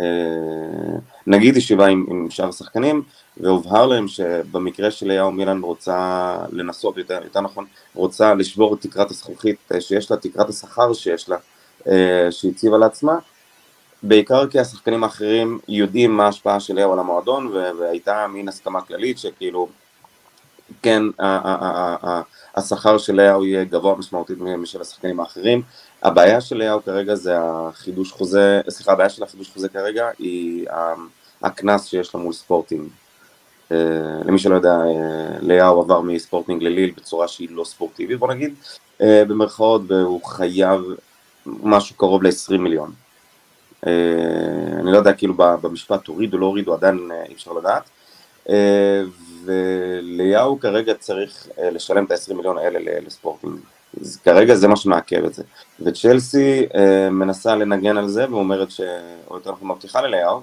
[SPEAKER 4] אה, נגיד ישיבה עם, עם שאר השחקנים, והובהר להם שבמקרה של אליהו מילאן רוצה לנסות, יותר, יותר נכון, רוצה לשבור את תקרת הזכוכית אה, שיש לה, תקרת השכר שיש לה, אה, שהציבה לעצמה, בעיקר כי השחקנים האחרים יודעים מה ההשפעה של אליהו על המועדון, והייתה מין הסכמה כללית שכאילו, כן, השכר של לאהו יהיה גבוה משמעותית משל השחקנים האחרים. הבעיה של לאהו כרגע זה החידוש חוזה, סליחה, הבעיה של החידוש חוזה כרגע היא הקנס שיש לו מול ספורטינג. אה, למי שלא יודע, אה, לאהו עבר מספורטינג לליל בצורה שהיא לא ספורטיבית, בוא נגיד, אה, במרכאות, והוא חייב משהו קרוב ל-20 מיליון. אני לא יודע כאילו במשפט הוריד או לא הוריד, עדיין אי אפשר לדעת. וליהו כרגע צריך אה, לשלם את ה-20 מיליון האלה לספורטינג. אז כרגע זה מה שמעכב את זה. וצ'לסי אה, מנסה לנגן על זה ואומרת ש... או יותר נכון מבטיחה לליהו,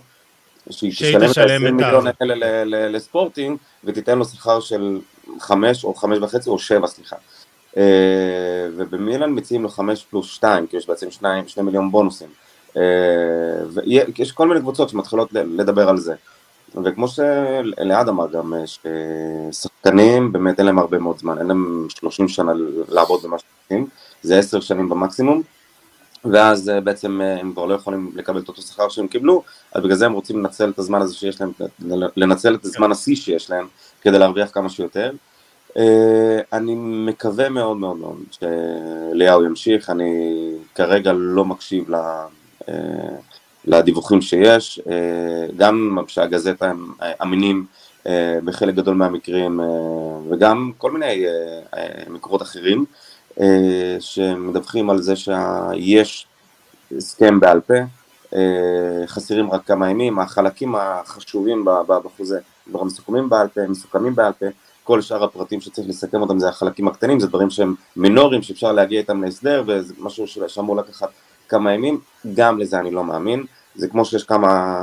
[SPEAKER 4] שהיא תשלם את ה-20 מיליון האלה לספורטינג ותיתן לו שכר של 5 או 5 וחצי או 7 סליחה. אה, ובמילן מציעים לו 5 פלוס 2, כי יש בעצם 2, 2 מיליון בונוסים. ויש כל מיני קבוצות שמתחילות לדבר על זה. וכמו שאלעד אמר גם, ששחקנים באמת אין להם הרבה מאוד זמן, אין להם 30 שנה לעבוד במה שעושים, זה 10 שנים במקסימום, ואז אה, בעצם אה, הם כבר לא יכולים לקבל את אותו שכר שהם קיבלו, אז בגלל זה הם רוצים לנצל את הזמן הזה שיש להם, לנצל את הזמן השיא שיש להם, כדי להרוויח כמה שיותר. אה, אני מקווה מאוד מאוד מאוד שליהו ימשיך, אני כרגע לא מקשיב ל... לדיווחים שיש, אה, גם שהגזטה הם אה, אמינים אה, בחלק גדול מהמקרים וגם כל מיני מקורות אחרים שמדווחים על זה שיש הסכם בעל פה, חסרים רק כמה ימים, החלקים החשובים בחוזה כבר מסוכמים בעל פה, מסוכמים בעל פה, כל שאר הפרטים שצריך לסכם אותם זה החלקים הקטנים, זה דברים שהם מינוריים שאפשר להגיע איתם להסדר וזה משהו שאמור לקחת כמה ימים, גם לזה אני לא מאמין. זה כמו שיש כמה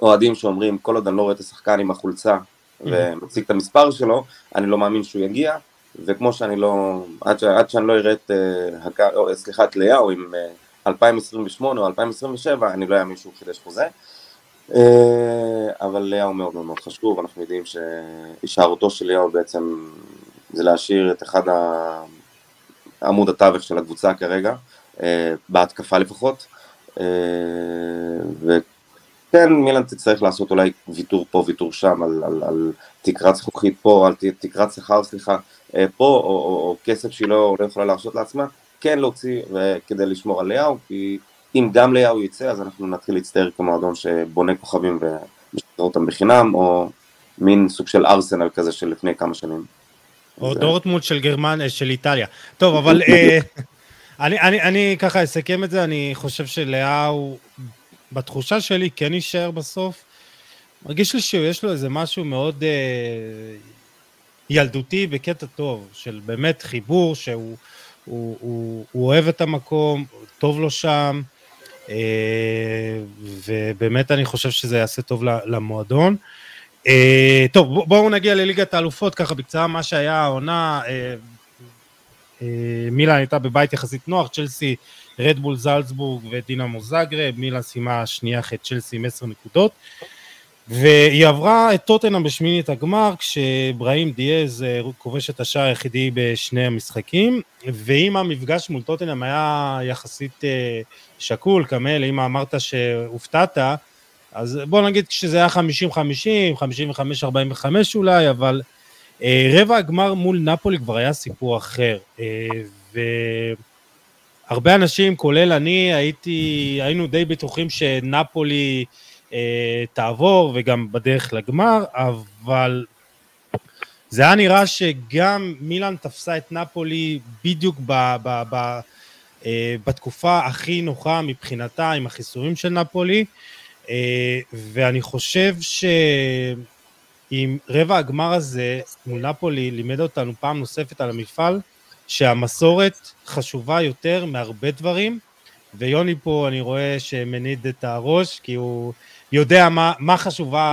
[SPEAKER 4] אוהדים שאומרים, כל עוד אני לא רואה את השחקן עם החולצה ומציג את המספר שלו, אני לא מאמין שהוא יגיע, וכמו שאני לא, עד, ש, עד שאני לא אראה את, uh, או, סליחה, את ליאו עם uh, 2028 או 2027, אני לא אאמין שהוא חידש חוזה. Uh, אבל ליאו מאוד מאוד חשוב, אנחנו יודעים שהישארותו של ליאו בעצם זה להשאיר את אחד עמוד התווך של הקבוצה כרגע, בהתקפה לפחות. כן, מילאן תצטרך לעשות אולי ויתור פה, ויתור שם, על, על, על תקרת זכוכית פה, על תקרת שכר, סליחה, אה, פה, או, או, או כסף שהיא לא, לא יכולה להרשות לעצמה, כן להוציא כדי לשמור על ליאו, כי אם גם ליאו יצא, אז אנחנו נתחיל להצטער כמועדון שבונה כוכבים ומשחרר אותם בחינם, או מין סוג של ארסנל כזה של לפני כמה שנים.
[SPEAKER 1] או זה... דורטמונד של גרמן, אה, של איטליה. טוב, אבל אה, אני, אני, אני ככה אסכם את זה, אני חושב שלאו, בתחושה שלי, כן יישאר בסוף. מרגיש לי שיש לו איזה משהו מאוד אה, ילדותי בקטע טוב, של באמת חיבור, שהוא הוא, הוא, הוא אוהב את המקום, טוב לו שם, אה, ובאמת אני חושב שזה יעשה טוב למועדון. אה, טוב, בואו נגיע לליגת האלופות, ככה בקצרה מה שהיה העונה. אה, מילאן הייתה בבית יחסית נוח, צ'לסי, רדבול זלצבורג ודינמו זאגרב, מילאן סיימה שנייה אחרי צ'לסי עם עשר נקודות. והיא עברה את טוטנאם בשמינית הגמר, כשבראים דיאז כובש את השער היחידי בשני המשחקים, ואם המפגש מול טוטנאם היה יחסית שקול, קמל, אם אמרת שהופתעת, אז בוא נגיד שזה היה 50-50, 55-45 אולי, אבל אה, רבע הגמר מול נפולי כבר היה סיפור אחר. אה, והרבה אנשים, כולל אני, הייתי, היינו די בטוחים שנפולי אה, תעבור וגם בדרך לגמר, אבל זה היה נראה שגם מילאן תפסה את נפולי בדיוק ב... ב, ב אה, בתקופה הכי נוחה מבחינתה עם החיסורים של נפולי, אה, ואני חושב שאם רבע הגמר הזה מול נפולי לימד אותנו פעם נוספת על המפעל, שהמסורת חשובה יותר מהרבה דברים, ויוני פה אני רואה שמניד את הראש, כי הוא יודע מה, מה חשובה...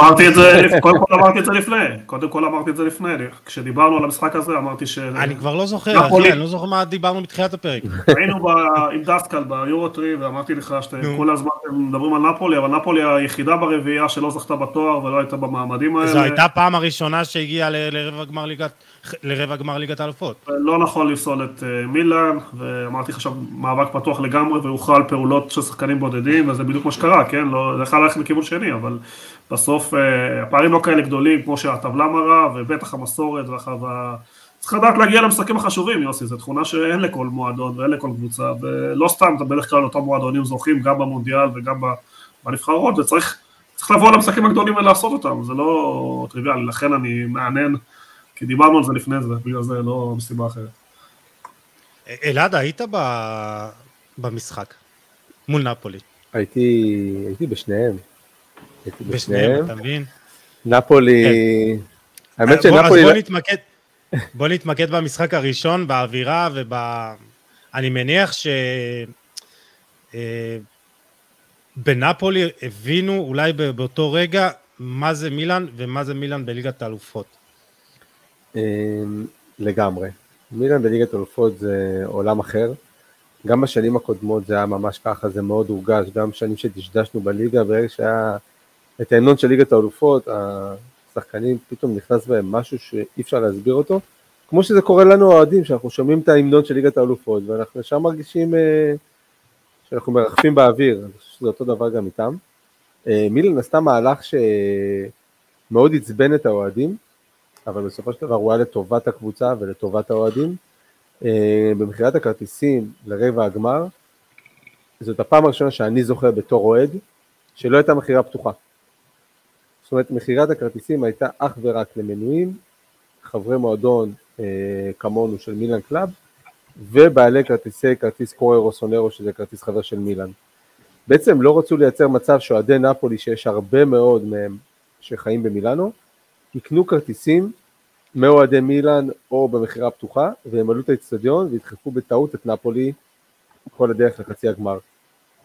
[SPEAKER 2] אמרתי את זה, קודם כל אמרתי את זה לפני, קודם כל אמרתי את זה לפני, כשדיברנו על המשחק הזה אמרתי ש...
[SPEAKER 1] אני כבר לא זוכר, אחי, אני לא זוכר מה דיברנו בתחילת הפרק.
[SPEAKER 2] היינו עם דסקל ביורוטרי ואמרתי לך שאתם כל הזמן מדברים על נפולי, אבל נפולי היחידה ברביעייה שלא זכתה בתואר ולא הייתה במעמדים האלה.
[SPEAKER 1] זו הייתה פעם הראשונה שהגיעה לרבע גמר ליגת... לרבע גמר ליגת האלופות.
[SPEAKER 2] לא נכון לפסול את אה, מילאן, ואמרתי לך מאבק פתוח לגמרי והוכרע פעולות של שחקנים בודדים, וזה בדיוק מה שקרה, כן? לא, זה יכול ללכת לכיוון שני, אבל בסוף אה, הפערים לא כאלה גדולים כמו שהטבלה מראה, ובטח המסורת והחווה... צריך לדעת להגיע למשחקים החשובים, יוסי, זו תכונה שאין לכל מועדון ואין לכל קבוצה, ולא סתם, אתה בדרך כלל אותם מועדונים זוכים גם במונדיאל וגם בנבחרות, וצריך לבוא למשחקים הגדולים ולעשות אותם, זה לא טריוויאלי, לכן אני מעניין, כי דיברנו על זה לפני זה, בגלל זה, לא מסיבה אחרת.
[SPEAKER 1] אלעד, היית במשחק מול נפולי.
[SPEAKER 3] הייתי, הייתי בשניהם.
[SPEAKER 1] הייתי בשניהם, אתה מבין?
[SPEAKER 3] נפולי, כן. האמת
[SPEAKER 1] שנפולי... אז בוא נתמקד, בוא נתמקד במשחק הראשון, באווירה וב... אני מניח ש... אה, בנפולי הבינו אולי באותו רגע מה זה מילאן ומה זה מילאן בליגת האלופות.
[SPEAKER 3] אה, לגמרי. מילאן בליגת האלופות זה עולם אחר. גם בשנים הקודמות זה היה ממש ככה, זה מאוד הורגש, גם שנים שדשדשנו בליגה, ברגע שהיה את ההמנון של ליגת האלופות, השחקנים פתאום נכנס בהם משהו שאי אפשר להסביר אותו, כמו שזה קורה לנו האוהדים, שאנחנו שומעים את ההמנון של ליגת האלופות, ואנחנו ישר מרגישים אה, שאנחנו מרחפים באוויר, אני חושב שזה אותו דבר גם איתם. אה, מילן עשתה מהלך שמאוד עצבן את האוהדים, אבל בסופו של דבר הוא היה לטובת הקבוצה ולטובת האוהדים. אה, במכירת הכרטיסים לרבע הגמר, זאת הפעם הראשונה שאני זוכר בתור אוהד, שלא הייתה מכירה פתוחה. זאת אומרת, מכירת הכרטיסים הייתה אך ורק למנויים, חברי מועדון אה, כמונו של מילאן קלאב, ובעלי כרטיסי כרטיס קואורה רוסונרו, שזה כרטיס חבר של מילאן. בעצם לא רצו לייצר מצב שאוהדי נפולי, שיש הרבה מאוד מהם שחיים במילאנו, יקנו כרטיסים מאוהדי מילאן או במכירה פתוחה, והם ימלאו את האצטדיון וידחפו בטעות את נפולי כל הדרך לחצי הגמר.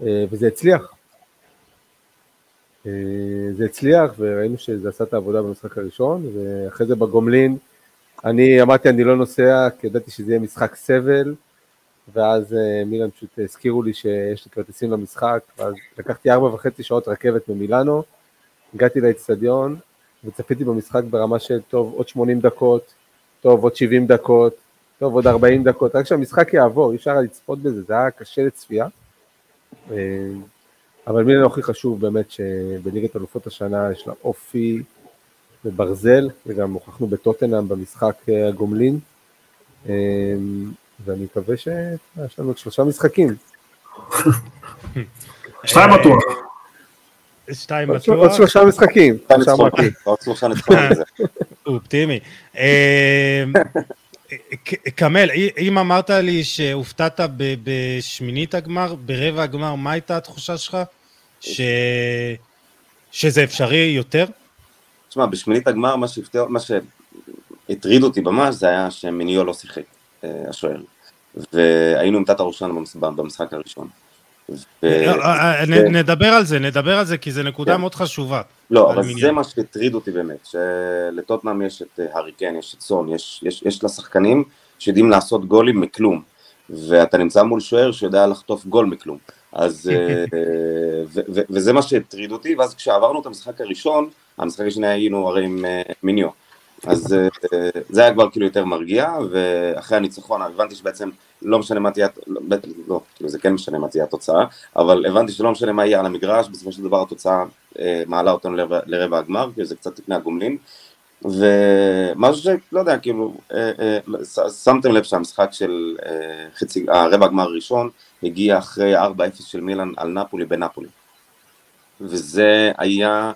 [SPEAKER 3] אה, וזה הצליח. אה, זה הצליח וראינו שזה עשה את העבודה במשחק הראשון, ואחרי זה בגומלין אני אמרתי אני לא נוסע, כי ידעתי שזה יהיה משחק סבל, ואז אה, מילאן פשוט הזכירו לי שיש לי כרטיסים למשחק, ואז לקחתי ארבע וחצי שעות רכבת ממילאנו, הגעתי לאצטדיון, וצפיתי במשחק ברמה של טוב עוד 80 דקות, טוב עוד 70 דקות, טוב עוד 40 דקות, רק שהמשחק יעבור, אי אפשר לצפות בזה, זה היה קשה לצפייה. אה, אבל מילן הכי חשוב באמת שבליגת אלופות השנה יש לה אופי וברזל, וגם הוכחנו בטוטנאם במשחק אה, הגומלין, אמ, ואני מקווה שיש לנו עוד שלושה משחקים.
[SPEAKER 2] שתיים בטוח.
[SPEAKER 1] שתיים בטוח.
[SPEAKER 3] עוד שלושה משחקים.
[SPEAKER 4] עוד שלושה מזה.
[SPEAKER 1] הוא אופטימי. ק- כמל, אם אמרת לי שהופתעת בשמינית הגמר, ברבע הגמר, מה הייתה התחושה שלך? ש... שזה אפשרי יותר?
[SPEAKER 4] תשמע, בשמינית הגמר, מה שהפתיע, מה שהטריד אותי ממש, זה היה שמניו לא שיחק, אה, השוער. והיינו עם תת הראשון במש- במשחק הראשון. ו-
[SPEAKER 1] אה, אה,
[SPEAKER 4] זה-
[SPEAKER 1] נ- נדבר על זה, נדבר על זה, כי זו נקודה
[SPEAKER 4] כן.
[SPEAKER 1] מאוד חשובה.
[SPEAKER 4] לא, אבל. זה מה שהטריד אותי באמת, שלטוטנאם יש את אה, הארי קיין, יש את סון, יש, יש, יש לה שחקנים שיודעים לעשות גולים מכלום, ואתה נמצא מול שוער שיודע לחטוף גול מכלום, אז, אה, ו, ו, וזה מה שהטריד אותי, ואז כשעברנו את המשחק הראשון, המשחק השני היינו הרי עם אה, מיניו, אז אה, זה היה כבר כאילו יותר מרגיע, ואחרי הניצחון הבנתי שבעצם לא משנה מה תהיה, לא, בטח, לא, כאילו זה כן משנה מה תהיה התוצאה, אבל הבנתי שלא משנה מה יהיה על המגרש, בסופו של דבר התוצאה אה, מעלה אותנו לרבע, לרבע הגמר, כאילו זה קצת לפני הגומלין, ומשהו שלא יודע, כאילו, אה, אה, שמתם לב שהמשחק של אה, חצי, הרבע הגמר הראשון הגיע אחרי 4-0 של מילאן על נפולי בנפולי, וזה היה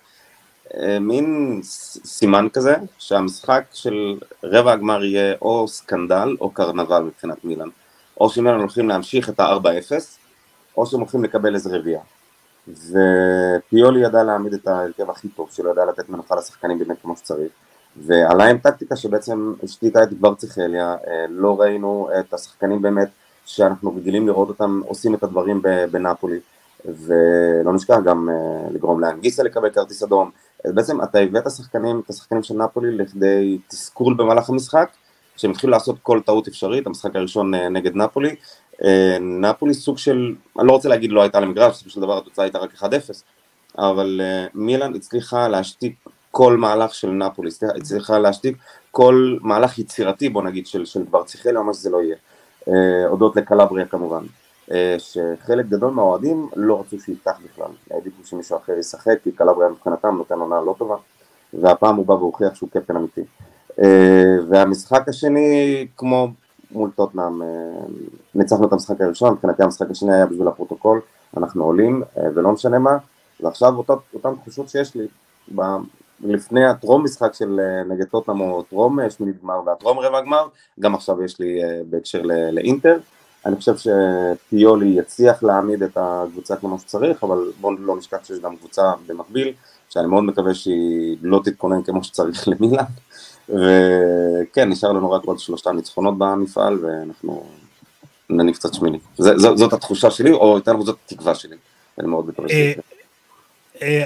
[SPEAKER 4] מין ס- סימן כזה, שהמשחק של רבע הגמר יהיה או סקנדל או קרנבל מבחינת מילאן, או שמילאן הולכים להמשיך את ה-4-0, או שהם הולכים לקבל איזה רביעייה. ופיולי ידע להעמיד את ההרכב הכי טוב שלו, ידע לתת מנוחה לשחקנים באמת כמו שצריך, ועלה עם טקטיקה שבעצם השתיקה את כבר ציחליה, אה, לא ראינו את השחקנים באמת שאנחנו רגילים לראות אותם עושים את הדברים בנפולי, ולא נשכח גם אה, לגרום לאנגיסה לקבל כרטיס אדום, בעצם אתה הבאת שחקנים, את השחקנים של נפולי לכדי תסכול במהלך המשחק, שהם התחילו לעשות כל טעות אפשרית, המשחק הראשון אה, נגד נפולי, אה, נפולי סוג של, אני לא רוצה להגיד לא הייתה למגרש, בסופו של דבר התוצאה הייתה רק 1-0, אבל אה, מילאן הצליחה להשתיק כל מהלך של נפולי, הצליחה- להשתיק כל מהלך יצירתי בוא נגיד של, של כבר ציחל או מה שזה לא יהיה, הודות לקלבריה כמובן, שחלק גדול מהאוהדים לא רצו שיפתח בכלל, העדיפו שמישהו אחר ישחק, כי קלבריה מבחינתם נותן עונה לא טובה, והפעם הוא בא והוכיח שהוא קפטן אמיתי. אה, והמשחק השני, כמו מול טוטנאם, אה, ניצחנו את המשחק הראשון, מבחינתי המשחק השני היה בשביל הפרוטוקול, אנחנו עולים, אה, ולא משנה מה, ועכשיו אותה, אותן תחושות שיש לי, ב, לפני הטרום משחק של אה, נגד טוטנאם או טרום אה, שמינית גמר והטרום רבע גמר, גם עכשיו יש לי אה, בהקשר לאינטר, אני חושב שפיולי יצליח להעמיד את הקבוצה כמו שצריך, אבל בואו לא נשכח שיש גם קבוצה במקביל, שאני מאוד מקווה שהיא לא תתכונן כמו שצריך למילאן, וכן, נשאר לנו רק עוד שלושה ניצחונות במפעל, ואנחנו נניף קצת שמיני. זאת התחושה שלי, או יותר נכון זאת התקווה שלי. אני מאוד מקווה שזה
[SPEAKER 1] אה,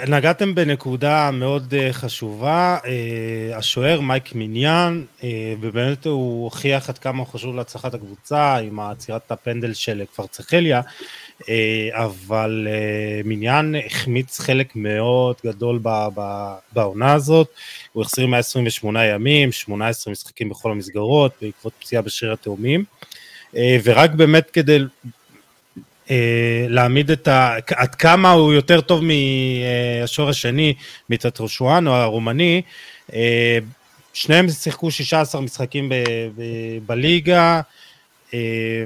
[SPEAKER 1] נגעתם בנקודה מאוד אה, חשובה, אה, השוער מייק מיניאן, אה, ובאמת הוא הוכיח עד כמה חשוב להצלחת הקבוצה עם עצירת הפנדל של כפרצחליה, אה, אבל אה, מיניאן החמיץ חלק מאוד גדול בעונה הזאת, הוא החסיר 128 ימים, 18 משחקים בכל המסגרות, בעקבות פציעה בשריר התאומים, אה, ורק באמת כדי אה, להעמיד את ה... עד כמה הוא יותר טוב מהשור השני, מטטרושואנו הרומני. אה, שניהם שיחקו 16 משחקים ב- ב- בליגה. אה,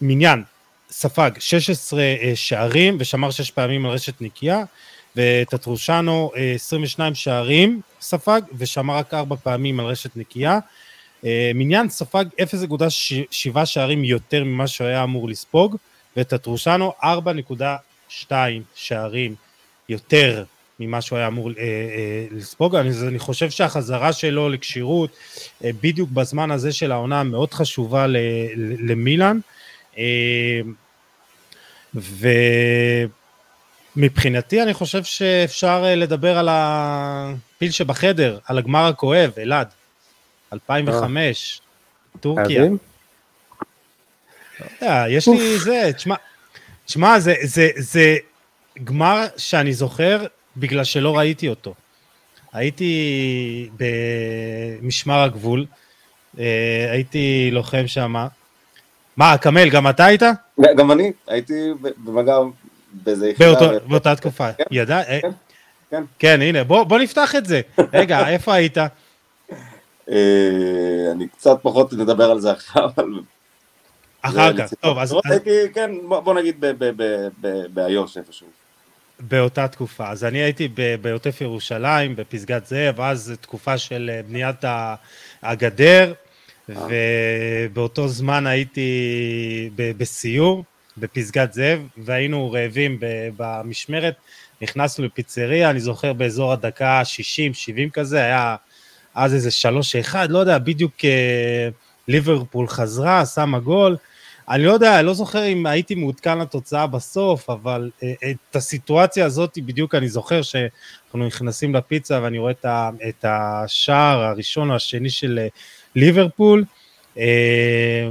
[SPEAKER 1] מניין ספג 16 אה, שערים ושמר 6 פעמים על רשת נקייה, וטטרושנו אה, 22 שערים ספג ושמר רק 4 פעמים על רשת נקייה. אה, מניין ספג 0.7 שערים יותר ממה שהוא היה אמור לספוג, וטטרושנו 4.2 שערים יותר ממה שהוא היה אמור אה, אה, לספוג. אני, אני חושב שהחזרה שלו לכשירות אה, בדיוק בזמן הזה של העונה מאוד חשובה ל, ל, למילאן. אה, ומבחינתי אני חושב שאפשר אה, לדבר על הפיל שבחדר, על הגמר הכואב, אלעד, 2005, טורקיה.
[SPEAKER 3] חייבים?
[SPEAKER 1] יודע, יש לי זה, תשמע, תשמע, זה, זה, זה גמר שאני זוכר בגלל שלא ראיתי אותו. הייתי במשמר הגבול, אה, הייתי לוחם שם. מה, כמל, גם אתה היית?
[SPEAKER 4] גם אני הייתי ב- במגע באיזה יחידה.
[SPEAKER 1] באותו- באותה תקופה.
[SPEAKER 4] כן,
[SPEAKER 1] ידע? אה,
[SPEAKER 4] כן, כן.
[SPEAKER 1] כן, הנה, בוא בוא נפתח את זה. רגע, איפה היית?
[SPEAKER 4] אה, אני קצת פחות נדבר על זה עכשיו, אבל...
[SPEAKER 1] אחר כך. טוב, אז
[SPEAKER 4] הייתי, כן, בוא נגיד באיו"ש איפשהו.
[SPEAKER 1] באותה תקופה. אז אני הייתי בעוטף ירושלים, בפסגת זאב, אז תקופה של אה, בניית הגדר, ובאותו זמן הייתי בסיור בפסגת זאב, והיינו רעבים במשמרת, נכנסנו לפיצריה, אני זוכר באזור הדקה 60-70 כזה, היה אז איזה 3-1, לא יודע, בדיוק אה, ליברפול חזרה, שמה גול. אני לא יודע, לא זוכר אם הייתי מעודכן לתוצאה בסוף, אבל אה, את הסיטואציה הזאת בדיוק אני זוכר שאנחנו נכנסים לפיצה ואני רואה את, השער הראשון או השני של אה, ליברפול. אה,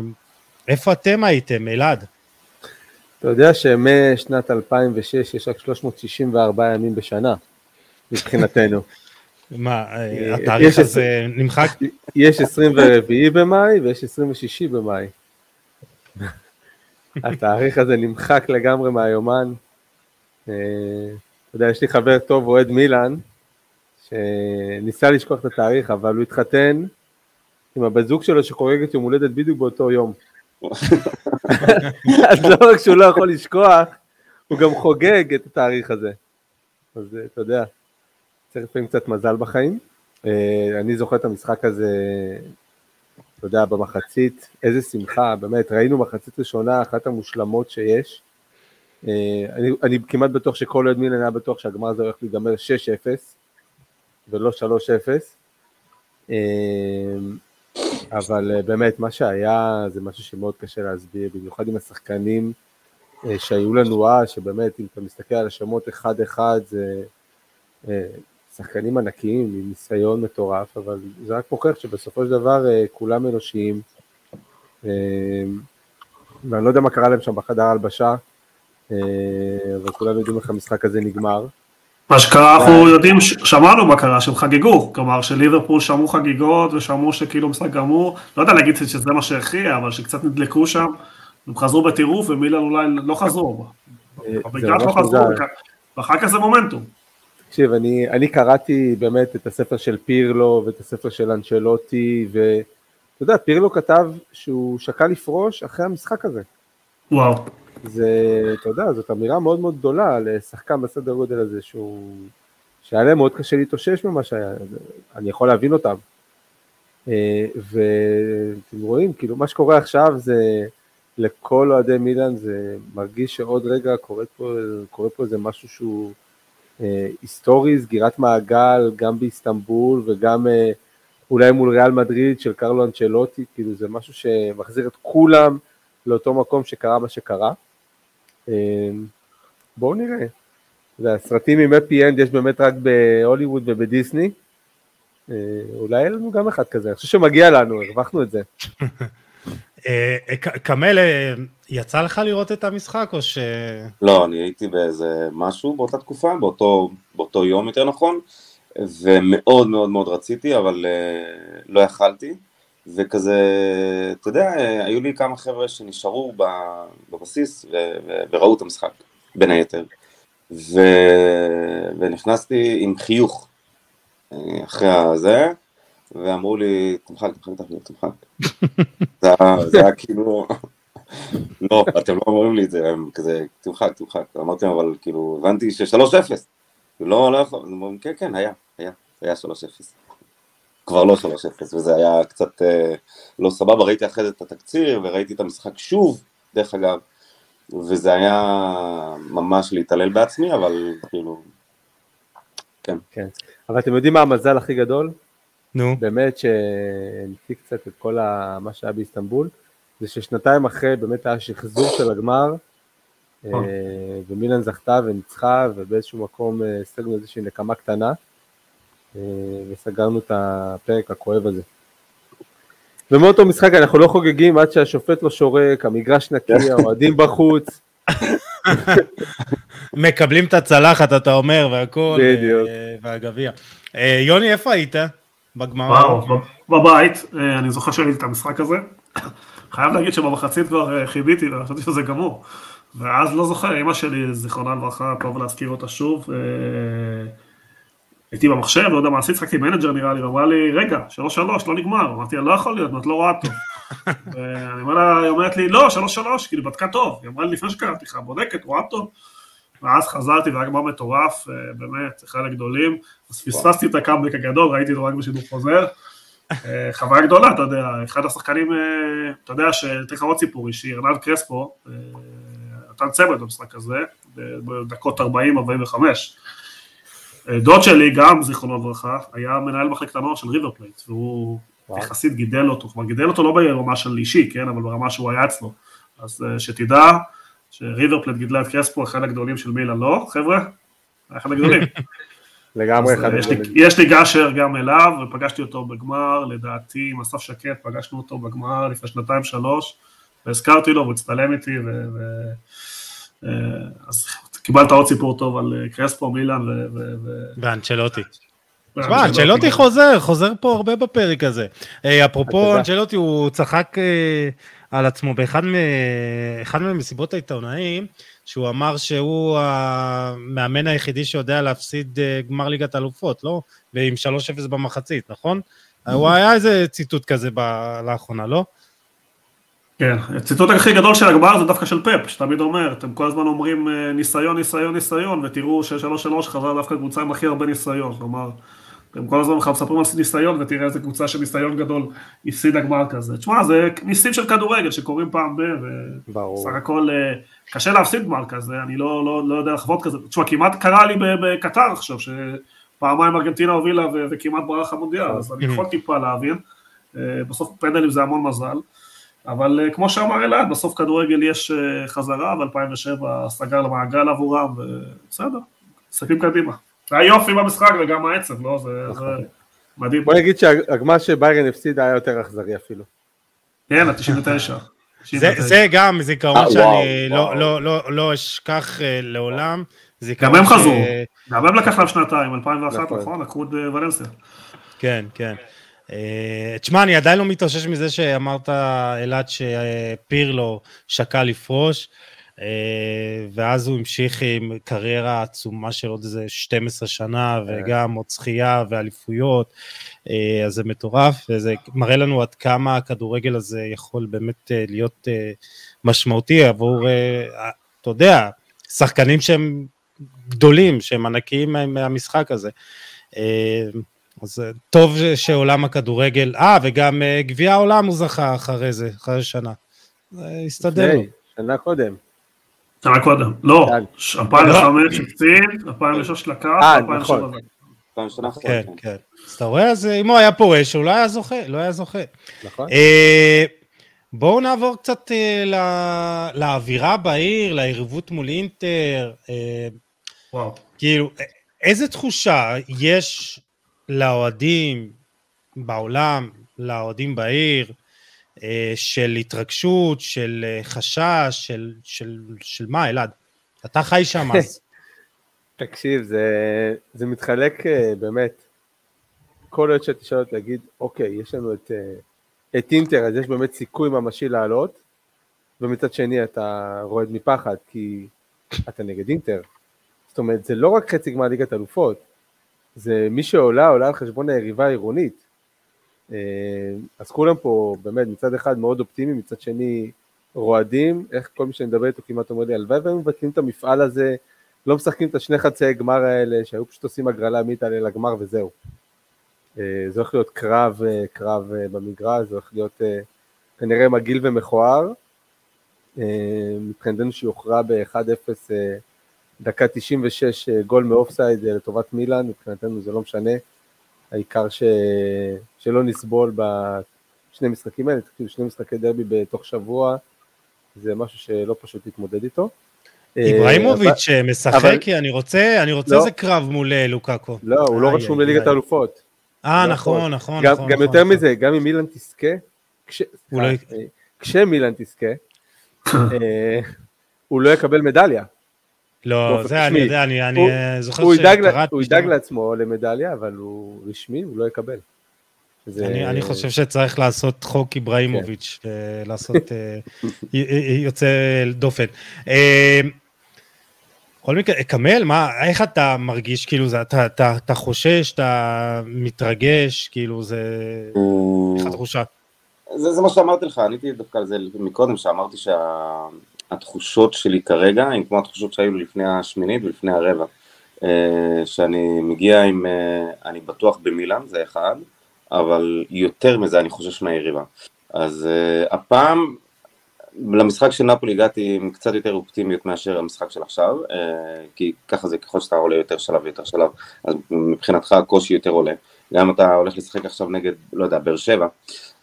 [SPEAKER 1] איפה אתם הייתם, אלעד?
[SPEAKER 3] אתה יודע שמשנת 2006 יש רק 364 ימים בשנה, מבחינתנו.
[SPEAKER 1] מה, אה,
[SPEAKER 3] אה,
[SPEAKER 1] התאריך הזה נמחק?
[SPEAKER 3] יש 24 במאי ויש 26 במאי. התאריך הזה נמחק לגמרי מהיומן. אה, אתה יודע, יש לי חבר טוב, אוהד מילאן, שניסה לשכוח את התאריך, אבל הוא התחתן עם הבת זוג שלו שחוגגת יום הולדת בדיוק באותו יום. אז לא רק שהוא לא יכול לשכוח, הוא גם חוגג את התאריך הזה. אז אה, אתה יודע, צריך לפעמים קצת מזל בחיים. אה, אני זוכר את המשחק הזה, אתה יודע, במחצית, איזה שמחה, באמת, ראינו מחצית ראשונה, אחת המושלמות שיש. אה, אני, אני כמעט בטוח שכל אוהד מילן היה בטוח שהגמר הזה הולך להיגמר 6-0 ולא 3-0. אה, אבל אה, באמת, מה שהיה זה משהו שמאוד קשה להסביר, במיוחד עם השחקנים שהיו לנו אז, שבאמת, אם אתה מסתכל על השמות אחד-אחד, זה שחקנים ענקיים עם ניסיון מטורף, אבל זה רק מוכיח שבסופו של דבר אה, כולם אנושיים, אה, ואני לא יודע מה קרה להם שם בחדר ההלבשה, אה, אבל כולם יודעים איך המשחק הזה נגמר.
[SPEAKER 2] מה שקרה, אנחנו יודעים, שמענו מה קרה, שהם חגגו, כלומר שליברפול שמעו חגיגות ושמעו שכאילו משחק גמור, לא יודע להגיד שזה מה שהכריע, אבל שקצת נדלקו שם, הם חזרו בטירוף ומילן אולי לא חזרו, אבל בעיקר לא חזרו. ואחר כך זה מומנטום.
[SPEAKER 3] תקשיב, אני, אני קראתי באמת את הספר של פירלו ואת הספר של אנצ'לוטי, ואתה יודע, פירלו כתב שהוא שקל לפרוש אחרי המשחק הזה.
[SPEAKER 2] וואו.
[SPEAKER 3] זה, אתה יודע, זאת אמירה מאוד מאוד גדולה לשחקן בסדר גודל הזה, שהוא, שהיה להם מאוד קשה להתאושש ממה שהיה, אני יכול להבין אותם. אה, ואתם רואים, כאילו, מה שקורה עכשיו זה, לכל אוהדי מילאן זה מרגיש שעוד רגע קורה פה, קורה פה איזה משהו שהוא אה, היסטורי, סגירת מעגל, גם באיסטנבול וגם אה, אולי מול ריאל מדריד של קרלו אנצ'לוטי, כאילו זה משהו שמחזיר את כולם לאותו מקום שקרה מה שקרה. אה, בואו נראה. אתה יודע, סרטים עם happy end יש באמת רק בהוליווד ובדיסני. אה, אולי יהיה לנו גם אחד כזה, אני חושב שמגיע לנו, הרווחנו את זה.
[SPEAKER 1] אה, אה, אה, יצא לך לראות את המשחק או ש...
[SPEAKER 4] לא, אני הייתי באיזה משהו באותה תקופה, באותו, באותו יום יותר נכון, ומאוד מאוד מאוד רציתי, אבל uh, לא יכלתי, וכזה, אתה יודע, היו לי כמה חבר'ה שנשארו בבסיס ו- ו- וראו את המשחק, בין היתר, ו... ונכנסתי עם חיוך אה, אחרי הזה, ואמרו לי, תמחק, תמחק תמחק. זה היה- זה היה כאילו... לא, אתם לא אומרים לי את זה, הם כזה, תמחק, תמחק. אמרתי להם, אבל כאילו, הבנתי ש-3-0. לא, לא יכול, הם אומרים, כן, כן, היה, היה, היה 3-0. כבר לא 3-0, וזה היה קצת אה, לא סבבה, ראיתי אחרי זה את התקציר, וראיתי את המשחק שוב, דרך אגב, וזה היה ממש להתעלל בעצמי, אבל כאילו, כן.
[SPEAKER 3] כן. אבל אתם יודעים מה המזל הכי גדול?
[SPEAKER 1] נו,
[SPEAKER 3] באמת שהנפיק קצת את כל ה... מה שהיה באיסטנבול, זה ששנתיים אחרי באמת היה שחזור של הגמר, אה, ומילן זכתה וניצחה, ובאיזשהו מקום אה, השגנו איזושהי נקמה קטנה, אה, וסגרנו את הפרק הכואב הזה. ומאותו משחק אנחנו לא חוגגים עד שהשופט לא שורק, המגרש נקי, האוהדים בחוץ,
[SPEAKER 1] מקבלים את הצלחת, אתה אומר, והכל,
[SPEAKER 3] בדיוק.
[SPEAKER 1] והגביע. יוני, איפה היית? בגמר?
[SPEAKER 2] וואו, בב- בבית, אני זוכר שראיתי את המשחק הזה. חייב להגיד שבמחצית כבר אה, כיביתי, וחשבתי שזה גמור. ואז לא זוכר, אמא שלי, זיכרונה לברכה, טוב להזכיר אותה שוב, אה, הייתי במחשב, לא יודע מה עשית, שיחקתי מנג'ר נראה לי, ואמרה לי, רגע, שלוש שלוש, לא נגמר. אמרתי לה, לא יכול להיות, את לא רואה טוב. ואני אומר לה, היא אומרת לי, לא, שלוש שלוש, כאילו, בדקה טוב. היא אמרה לי, לפני שקראתי לך, בודקת, רואה טוב. ואז חזרתי, והיה גמר מטורף, אה, באמת, אחד הגדולים. אז פספסתי את הקאמבק הגדול, ראיתי אותו רק בשידור חוזר. אה, חוויה גדולה, אתה יודע, אחד השחקנים, אה, אתה יודע, שאתן לך עוד סיפור אישי, ארנן קרספו, נתן צמד במשחק הזה, בדקות 40-45. דוד שלי, גם זיכרונו לברכה, היה מנהל מחלקת הנוער של ריבר פלייט, והוא יחסית גידל אותו, כלומר גידל אותו לא ברמה של אישי, כן, אבל ברמה שהוא היה אצלו. אז שתדע שריבר פלייט גידלה את קרספו, אחד הגדולים של מילאן, לא, חבר'ה? אחד הגדולים.
[SPEAKER 3] לגמרי אחד
[SPEAKER 2] הגדולים. יש לי גשר גם אליו, ופגשתי אותו בגמר, לדעתי עם אסף שקט, פגשנו אותו בגמר לפני שנתיים שלוש, והזכרתי לו, והוא הצטלם איתי, ו... אז קיבלת עוד סיפור טוב על אה, קרספו, מילאן ו...
[SPEAKER 1] ואנצ'לוטי. תשמע, אנצ'לוטי חוזר, חוזר פה הרבה בפרק הזה. אה, אפרופו אנצ'לוטי, הוא צחק אה, על עצמו באחד ממסיבות העיתונאים, שהוא אמר שהוא המאמן היחידי שיודע להפסיד גמר ליגת אלופות, לא? ועם 3-0 במחצית, נכון? הוא היה איזה ציטוט כזה לאחרונה, לא?
[SPEAKER 2] כן, הציטוט הכי גדול של הגמר זה דווקא של פפ, שתמיד אומר, אתם כל הזמן אומרים אה, ניסיון, ניסיון, ניסיון, ותראו ששלוש שלוש חזר דווקא קבוצה עם הכי הרבה ניסיון, כלומר, אתם כל הזמן מספרים על ניסיון, ותראה איזה קבוצה של ניסיון גדול הפסידה גמר כזה. תשמע, זה ניסים של כדורגל שקורים פעם ב... וסך הכל אה, קשה להפסיד גמר כזה, אני לא, לא, לא יודע לחוות כזה. תשמע, כמעט קרה לי בקטר עכשיו, שפעמיים ארגנטינה הובילה וכמעט ברח המונדיאל, אז אני יכול טיפה להבין. אה, בסוף פנדלים זה המון מזל. אבל אה, כמו שאמר אלעד, בסוף כדורגל יש חזרה, ב-2007 סגר למעגל עבורם, ובסדר, מסתכלים קדימה. זה היה יופי במשחק וגם העצב, לא? זה, זה
[SPEAKER 3] נכון. מדהים. בוא נגיד שהגמר שביירן הפסיד היה יותר אכזרי אפילו.
[SPEAKER 2] כן, ה-99.
[SPEAKER 1] זה, זה גם זיכרון אה, שאני לא. לא, לא, לא אשכח לעולם.
[SPEAKER 2] גם הם חזרו, גם הם לקח להם שנתיים, 2001 נכון, נכון? לקחו את ולנסיה.
[SPEAKER 1] כן, כן. אה, תשמע, אני עדיין לא מתאושש מזה שאמרת, אלעד, שפירלו שקל לפרוש, אה, ואז הוא המשיך עם קריירה עצומה של עוד איזה 12 שנה, כן. וגם עוד זכייה ואליפויות, אה, אז זה מטורף, וזה מראה לנו עד כמה הכדורגל הזה יכול באמת להיות משמעותי עבור, אתה יודע, שחקנים שהם גדולים, שהם ענקיים מהמשחק הזה. אז אה, טוב שעולם הכדורגל, אה, וגם אה, גביע העולם הוא זכה אחרי זה, אחרי שנה. הסתדר לו.
[SPEAKER 3] שנה קודם.
[SPEAKER 2] שנה קודם, לא, 2005 הפסיד, 2006 לקח, 2007
[SPEAKER 1] כן, כן. אז אתה רואה, אז אם הוא היה פורש, הוא לא היה זוכה, לא היה זוכה.
[SPEAKER 3] נכון.
[SPEAKER 1] בואו נעבור קצת לאווירה בעיר, ליריבות מול אינטר. וואו. כאילו, איזה תחושה יש לאוהדים בעולם, לאוהדים בעיר, אה, של התרגשות, של אה, חשש, של, של, של מה, אלעד? אתה חי שם אז.
[SPEAKER 3] תקשיב, זה, זה מתחלק אה, באמת, כל עוד שתשאל אותי להגיד, אוקיי, יש לנו את, את אינטר, אז יש באמת סיכוי ממשי לעלות, ומצד שני אתה רועד מפחד, כי אתה נגד אינטר. זאת אומרת, זה לא רק חצי גמר ליגת אלופות, זה מי שעולה, עולה על חשבון היריבה העירונית. אה, אז כולם פה באמת מצד אחד מאוד אופטימיים, מצד שני רועדים, איך כל מי שאני מדבר איתו כמעט אומר לי, הלוואי והיו מבטלים את המפעל הזה, לא משחקים את השני חצאי גמר האלה, שהיו פשוט עושים הגרלה מי תעלה לגמר וזהו. אה, זה הולך להיות קרב, אה, קרב במגרש, זה הולך להיות כנראה מגעיל ומכוער. מבחינתנו שיוכרע ב-1-0 דקה 96 אה, גול מאופסייד לטובת מילאן, מבחינתנו זה לא משנה, העיקר ש... שלא נסבול בשני משחקים האלה, כאילו שני משחקי דרבי בתוך שבוע, זה משהו שלא פשוט להתמודד איתו.
[SPEAKER 1] איברהימוביץ' אבל... משחק, אבל... כי אני רוצה, אני רוצה לא. איזה קרב מול לוקאקו.
[SPEAKER 3] לא, הוא לא רשום לליגת האלופות.
[SPEAKER 1] אה, לא נכון, נכון,
[SPEAKER 3] גם,
[SPEAKER 1] נכון.
[SPEAKER 3] גם נכון, יותר נכון. מזה, גם אם מילאן תזכה, כש... לא... כשמילאן תזכה, הוא לא יקבל מדליה.
[SPEAKER 1] לא, זה אני יודע, אני, אני זוכר
[SPEAKER 3] שקראתי... הוא ידאג לעצמו למדליה, אבל הוא רשמי, הוא לא יקבל. זה...
[SPEAKER 1] אני, אני חושב שצריך לעשות חוק איבראימוביץ',
[SPEAKER 3] כן.
[SPEAKER 1] ולעשות אה, יוצא דופן. אה, בכל מקרה, כמל, מה, איך אתה מרגיש, כאילו, זה, אתה, אתה, אתה חושש, אתה מתרגש, כאילו, זה... איך התחושה?
[SPEAKER 4] זה, זה מה שאמרתי לך, עניתי דווקא על זה מקודם, שאמרתי שהתחושות שלי כרגע הן כמו התחושות שהיו לפני השמינית ולפני הרבע. אה, שאני מגיע עם, אה, אני בטוח במילאן, זה אחד, אבל יותר מזה אני חושש מהיריבה. אז uh, הפעם, למשחק של נפולי הגעתי עם קצת יותר אופטימיות מאשר המשחק של עכשיו, כי ככה זה ככל שאתה עולה יותר שלב ויותר שלב, אז מבחינתך הקושי יותר עולה. גם אתה הולך לשחק עכשיו נגד, לא יודע, באר שבע,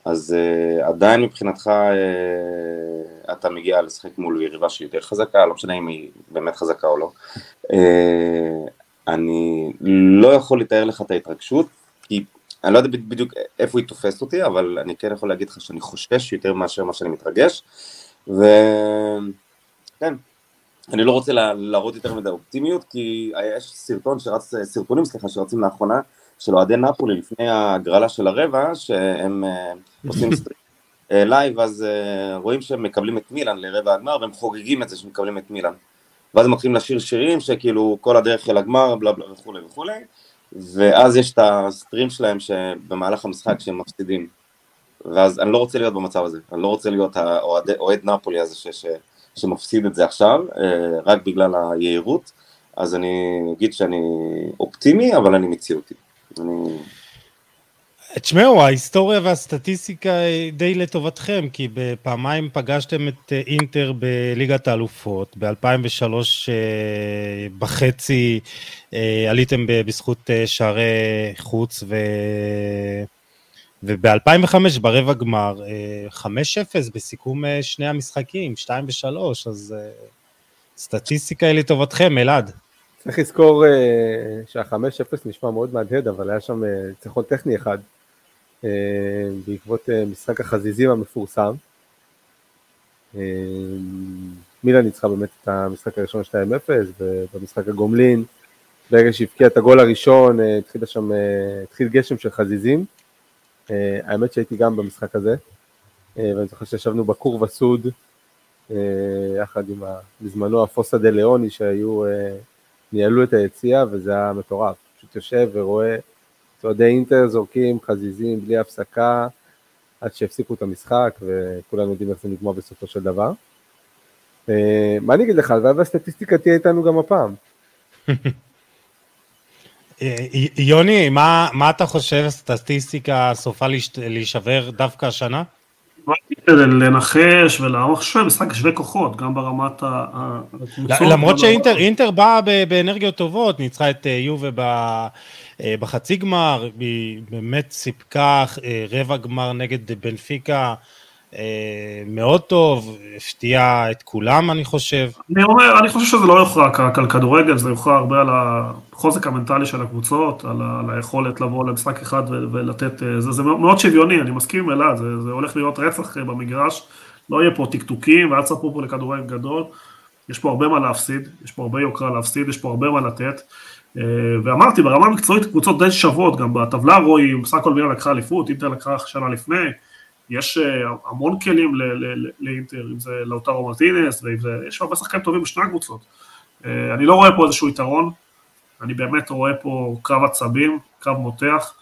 [SPEAKER 4] אז uh, עדיין מבחינתך uh, אתה מגיע לשחק מול יריבה שהיא יותר חזקה, לא משנה אם היא באמת חזקה או לא. Uh, אני לא יכול לתאר לך את ההתרגשות, כי אני לא יודע בדיוק איפה היא תופסת אותי, אבל אני כן יכול להגיד לך שאני חושש יותר מאשר מה שאני מתרגש, וכן, אני לא רוצה להראות יותר מדי אופטימיות, כי יש סרטון שרץ, סרטונים סליחה, שרצים לאחרונה, של אוהדי נפולי לפני ההגרלה של הרבע, שהם עושים לייב, אז רואים שהם מקבלים את מילאן לרבע הגמר, והם חוגגים את זה שמקבלים את מילאן. ואז הם מתחילים לשיר שירים שכאילו כל הדרך אל הגמר, בלה בלה וכולי וכולי. ואז יש את ה stream שלהם שבמהלך המשחק שהם מפסידים. ואז אני לא רוצה להיות במצב הזה, אני לא רוצה להיות האוהד נפולי הזה ש, ש, שמפסיד את זה עכשיו, רק בגלל היהירות, אז אני אגיד שאני אופטימי, אבל אני מציאותי. אני...
[SPEAKER 1] תשמעו, ההיסטוריה והסטטיסטיקה די לטובתכם, כי בפעמיים פגשתם את אינטר בליגת האלופות, ב-2003 בחצי עליתם בזכות שערי חוץ, ו... וב-2005 ברבע גמר 5-0 בסיכום שני המשחקים, 2 ו-3, אז סטטיסטיקה היא לטובתכם, אלעד.
[SPEAKER 3] צריך לזכור שה-5-0 נשמע מאוד מהדהד, אבל היה שם ניצחון טכני אחד. בעקבות משחק החזיזים המפורסם. מילה ניצחה באמת את המשחק הראשון 2-0, ובמשחק הגומלין, ברגע שהבקיע את הגול הראשון, התחיל שם, התחיל גשם של חזיזים. האמת שהייתי גם במשחק הזה, ואני זוכר שישבנו בכור וסוד, יחד עם בזמנו הפוסה דה ליאוני, שהיו, ניהלו את היציאה, וזה היה מטורף. פשוט יושב ורואה אוהדי אינטר זורקים חזיזים בלי הפסקה עד שהפסיקו את המשחק וכולנו יודעים איך זה נגמר בסופו של דבר. מה אני אגיד לך, הלוואי והסטטיסטיקה תהיה איתנו גם הפעם.
[SPEAKER 1] יוני, מה, מה אתה חושב, הסטטיסטיקה סופה להישבר דווקא השנה?
[SPEAKER 2] לנחש ולערוך שווה, משחק שווה כוחות, גם ברמת
[SPEAKER 1] הקבוצות. למרות שאינטר באה באנרגיות טובות, ניצחה את יובה בחצי גמר, היא באמת סיפקה רבע גמר נגד בנפיקה מאוד טוב, הפתיעה את כולם אני חושב.
[SPEAKER 2] אני אומר, אני חושב שזה לא יוכרע רק על כדורגל, זה יוכרע הרבה על החוזק המנטלי של הקבוצות, על היכולת לבוא למשחק אחד ולתת, זה, זה מאוד שוויוני, אני מסכים עם אלעד, זה, זה הולך להיות רצח במגרש, לא יהיה פה טקטוקים ואל תספרו פה לכדורגל גדול, יש פה הרבה מה להפסיד, יש פה הרבה יוקרה להפסיד, יש פה הרבה מה לתת. ואמרתי, ברמה המקצועית קבוצות די שוות, גם בטבלה רואים, בסך הכל מילה לקחה אליפות, אינטר לקחה שנה לפני, יש המון כלים לאינטר, אם זה לאוטרו מרטינס, ויש הרבה שחקנים טובים בשני הקבוצות. אני לא רואה פה איזשהו יתרון, אני באמת רואה פה קרב עצבים, קרב מותח,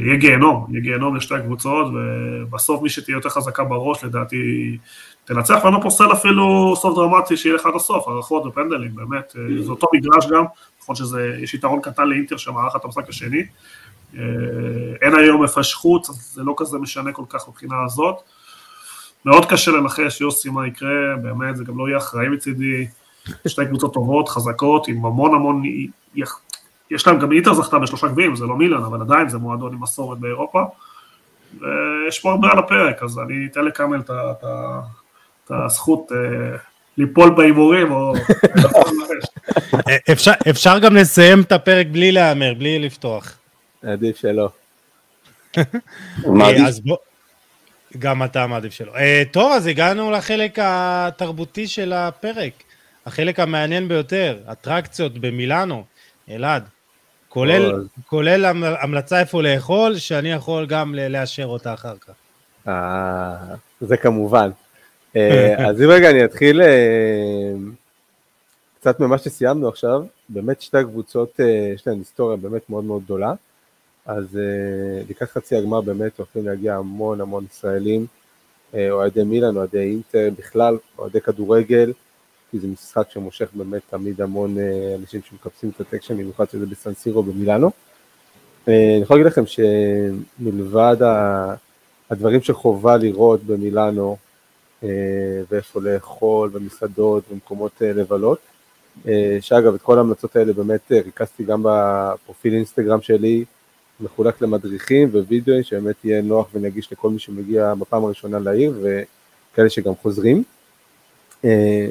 [SPEAKER 2] יהיה גיהנום, יהיה גיהנום לשתי הקבוצות, ובסוף מי שתהיה יותר חזקה בראש לדעתי תנצח, ואני לא פוסל אפילו סוף דרמטי שיהיה לך עד הסוף, הערכות ופנדלים, באמת, זה אותו מגרש גם, נכון שיש יתרון קטן לאינטר שמערך את המשחק השני, אין היום הפרש חוץ, אז זה לא כזה משנה כל כך מבחינה הזאת. מאוד קשה לנחש יוסי מה יקרה, באמת זה גם לא יהיה אחראי מצידי, שתי קבוצות טובות, חזקות, עם המון המון, יש להם גם איטר זכתה בשלושה גביעים, זה לא מילן, אבל עדיין זה מועדון עם מסורת באירופה, ויש פה הרבה על הפרק, אז אני אתן לקאמל את הזכות ליפול בהימורים, או...
[SPEAKER 1] אפשר גם לסיים את הפרק בלי להמר, בלי לפתוח.
[SPEAKER 3] עדיף שלא.
[SPEAKER 1] אז בוא, גם אתה מעדיף שלא. טוב, אז הגענו לחלק התרבותי של הפרק, החלק המעניין ביותר, אטרקציות במילאנו. אלעד, כולל, כולל המ- המלצה איפה לאכול, שאני יכול גם ל- לאשר אותה אחר כך.
[SPEAKER 3] אה, זה כמובן. אה, אז אם רגע אני אתחיל אה, קצת ממה שסיימנו עכשיו, באמת שתי הקבוצות אה, יש להן היסטוריה באמת מאוד מאוד גדולה, אז אה, לקראת חצי הגמר באמת הולכים להגיע המון המון ישראלים, אה, אוהדי מילאן, אוהדי אינטר, בכלל אוהדי כדורגל, כי זה משחק שמושך באמת תמיד המון אה, אנשים שמקפצים את הטקשן, במיוחד שזה בסנסירו במילאנו. אני יכול להגיד לכם שמלבד. הדברים שחובה לראות במילאנו, ואיפה לאכול, ומסעדות, ומקומות לבלות, שאגב, את כל ההמלצות האלה באמת ריכזתי גם בפרופיל אינסטגרם שלי, מחולק למדריכים ווידאוים, שבאמת יהיה נוח ונגיש לכל מי שמגיע בפעם הראשונה לעיר, וכאלה שגם חוזרים. אה,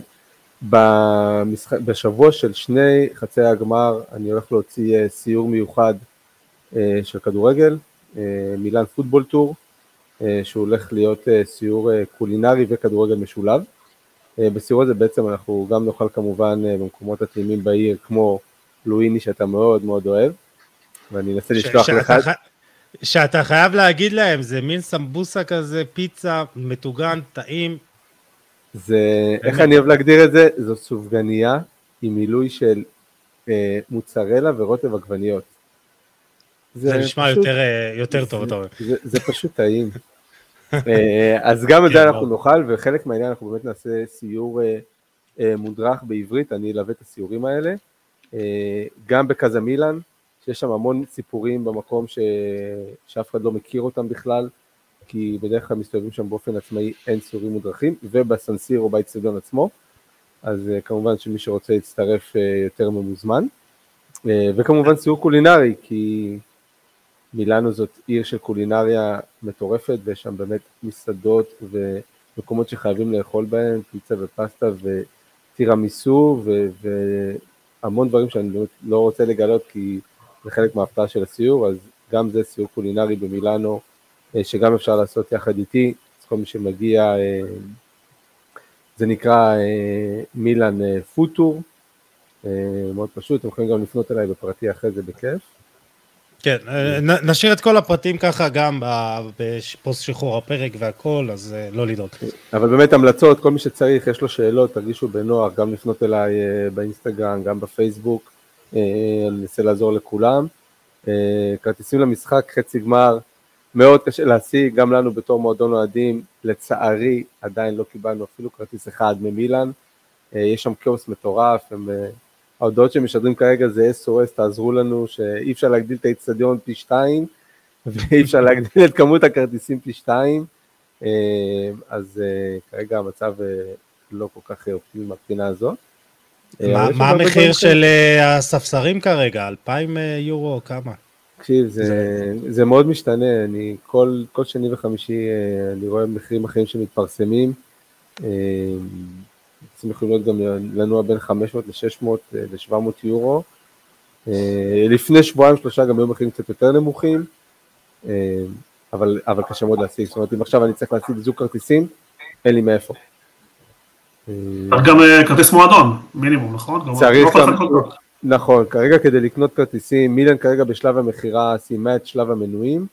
[SPEAKER 3] במשחק, בשבוע של שני חצי הגמר, אני הולך להוציא אה, סיור מיוחד אה, של כדורגל, מילאן פוטבול טור, שהוא הולך להיות סיור קולינרי וכדורגל משולב. בסיור הזה בעצם אנחנו גם נאכל כמובן במקומות הטעימים בעיר, כמו לואיני שאתה מאוד מאוד אוהב, ואני אנסה לשלוח לך,
[SPEAKER 1] שאתה חייב להגיד להם, זה מין סמבוסה כזה, פיצה, מטוגן, טעים.
[SPEAKER 3] זה, איך אני אוהב להגדיר את זה? זו סופגניה עם מילוי של אה, מוצרלה ורוטב עגבניות.
[SPEAKER 1] זה נשמע
[SPEAKER 3] פשוט-
[SPEAKER 1] יותר, אה, יותר טוב, אתה אומר.
[SPEAKER 3] זה, זה פשוט טעים. אה, אז גם את זה
[SPEAKER 1] כן,
[SPEAKER 3] אנחנו
[SPEAKER 1] ברור.
[SPEAKER 3] נאכל, וחלק מהעניין אנחנו באמת נעשה סיור אה, אה, מודרך בעברית, אני אלווה את הסיורים האלה. אה, גם בקזמילן, שיש שם המון סיפורים במקום ש... שאף אחד לא מכיר אותם בכלל, כי בדרך כלל מסתובבים שם באופן עצמאי, אין סיורים מודרכים, ובסנסירו באצטדיון עצמו, אז אה, כמובן שמי שרוצה להצטרף אה, יותר ממוזמן. אה, וכמובן סיור קולינרי, כי מילאנו זאת עיר של קולינריה מטורפת, ויש שם באמת מסעדות ומקומות שחייבים לאכול בהם, פיצה ופסטה וטירמיסו והמון דברים שאני לא רוצה לגלות כי זה חלק מההפתעה של הסיור, אז גם זה סיור קולינרי במילאנו, אה, שגם אפשר לעשות יחד איתי, אז כל מי שמגיע, אה, זה נקרא אה, מילאן פוטור, מאוד פשוט, אתם יכולים גם לפנות אליי בפרטי אחרי זה בכיף.
[SPEAKER 1] כן, נשאיר את כל הפרטים ככה גם בפוסט שחרור הפרק והכל, אז לא לדאוג.
[SPEAKER 3] אבל באמת המלצות, כל מי שצריך, יש לו שאלות, תרגישו בנוח, גם לפנות אליי באינסטגרם, גם בפייסבוק, אני אנסה לעזור לכולם. אה, כרטיסים למשחק, חצי גמר, מאוד קשה להשיג, גם לנו בתור מועדון אוהדים, לצערי עדיין לא קיבלנו אפילו כרטיס אחד ממילאן, אה, יש שם כאוס מטורף, הם, אה, ההודעות שמשדרים כרגע זה SOS, תעזרו לנו, שאי אפשר להגדיל את האיצטדיון פי שתיים, ואי אפשר להגדיל את כמות הכרטיסים פי שתיים. אה, אז אה, כרגע המצב אה, לא כל כך אה, אופטימי מהבחינה הזאת. אה,
[SPEAKER 1] מה המחיר של אה, הספסרים כרגע? 2,000 אה, יורו? כמה?
[SPEAKER 3] תקשיב, זה, זה מאוד משתנה, אני כל, כל שני וחמישי אני רואה מחירים אחרים שמתפרסמים, הם יכולים להיות גם לנוע בין 500 ל-600 ל-700 יורו. לפני שבועיים שלושה גם היו מחירים קצת יותר נמוכים, אבל, אבל קשה מאוד להשיג, זאת אומרת אם עכשיו אני צריך להשיג זוג כרטיסים, אין לי מאיפה. אה,
[SPEAKER 2] צריך גם אה, כרטיס מועדון, מינימום, נכון?
[SPEAKER 3] צריך
[SPEAKER 2] לא
[SPEAKER 3] גם. נכון, כרגע כדי לקנות כרטיסים, מילן כרגע בשלב המכירה סיימה את שלב המנויים,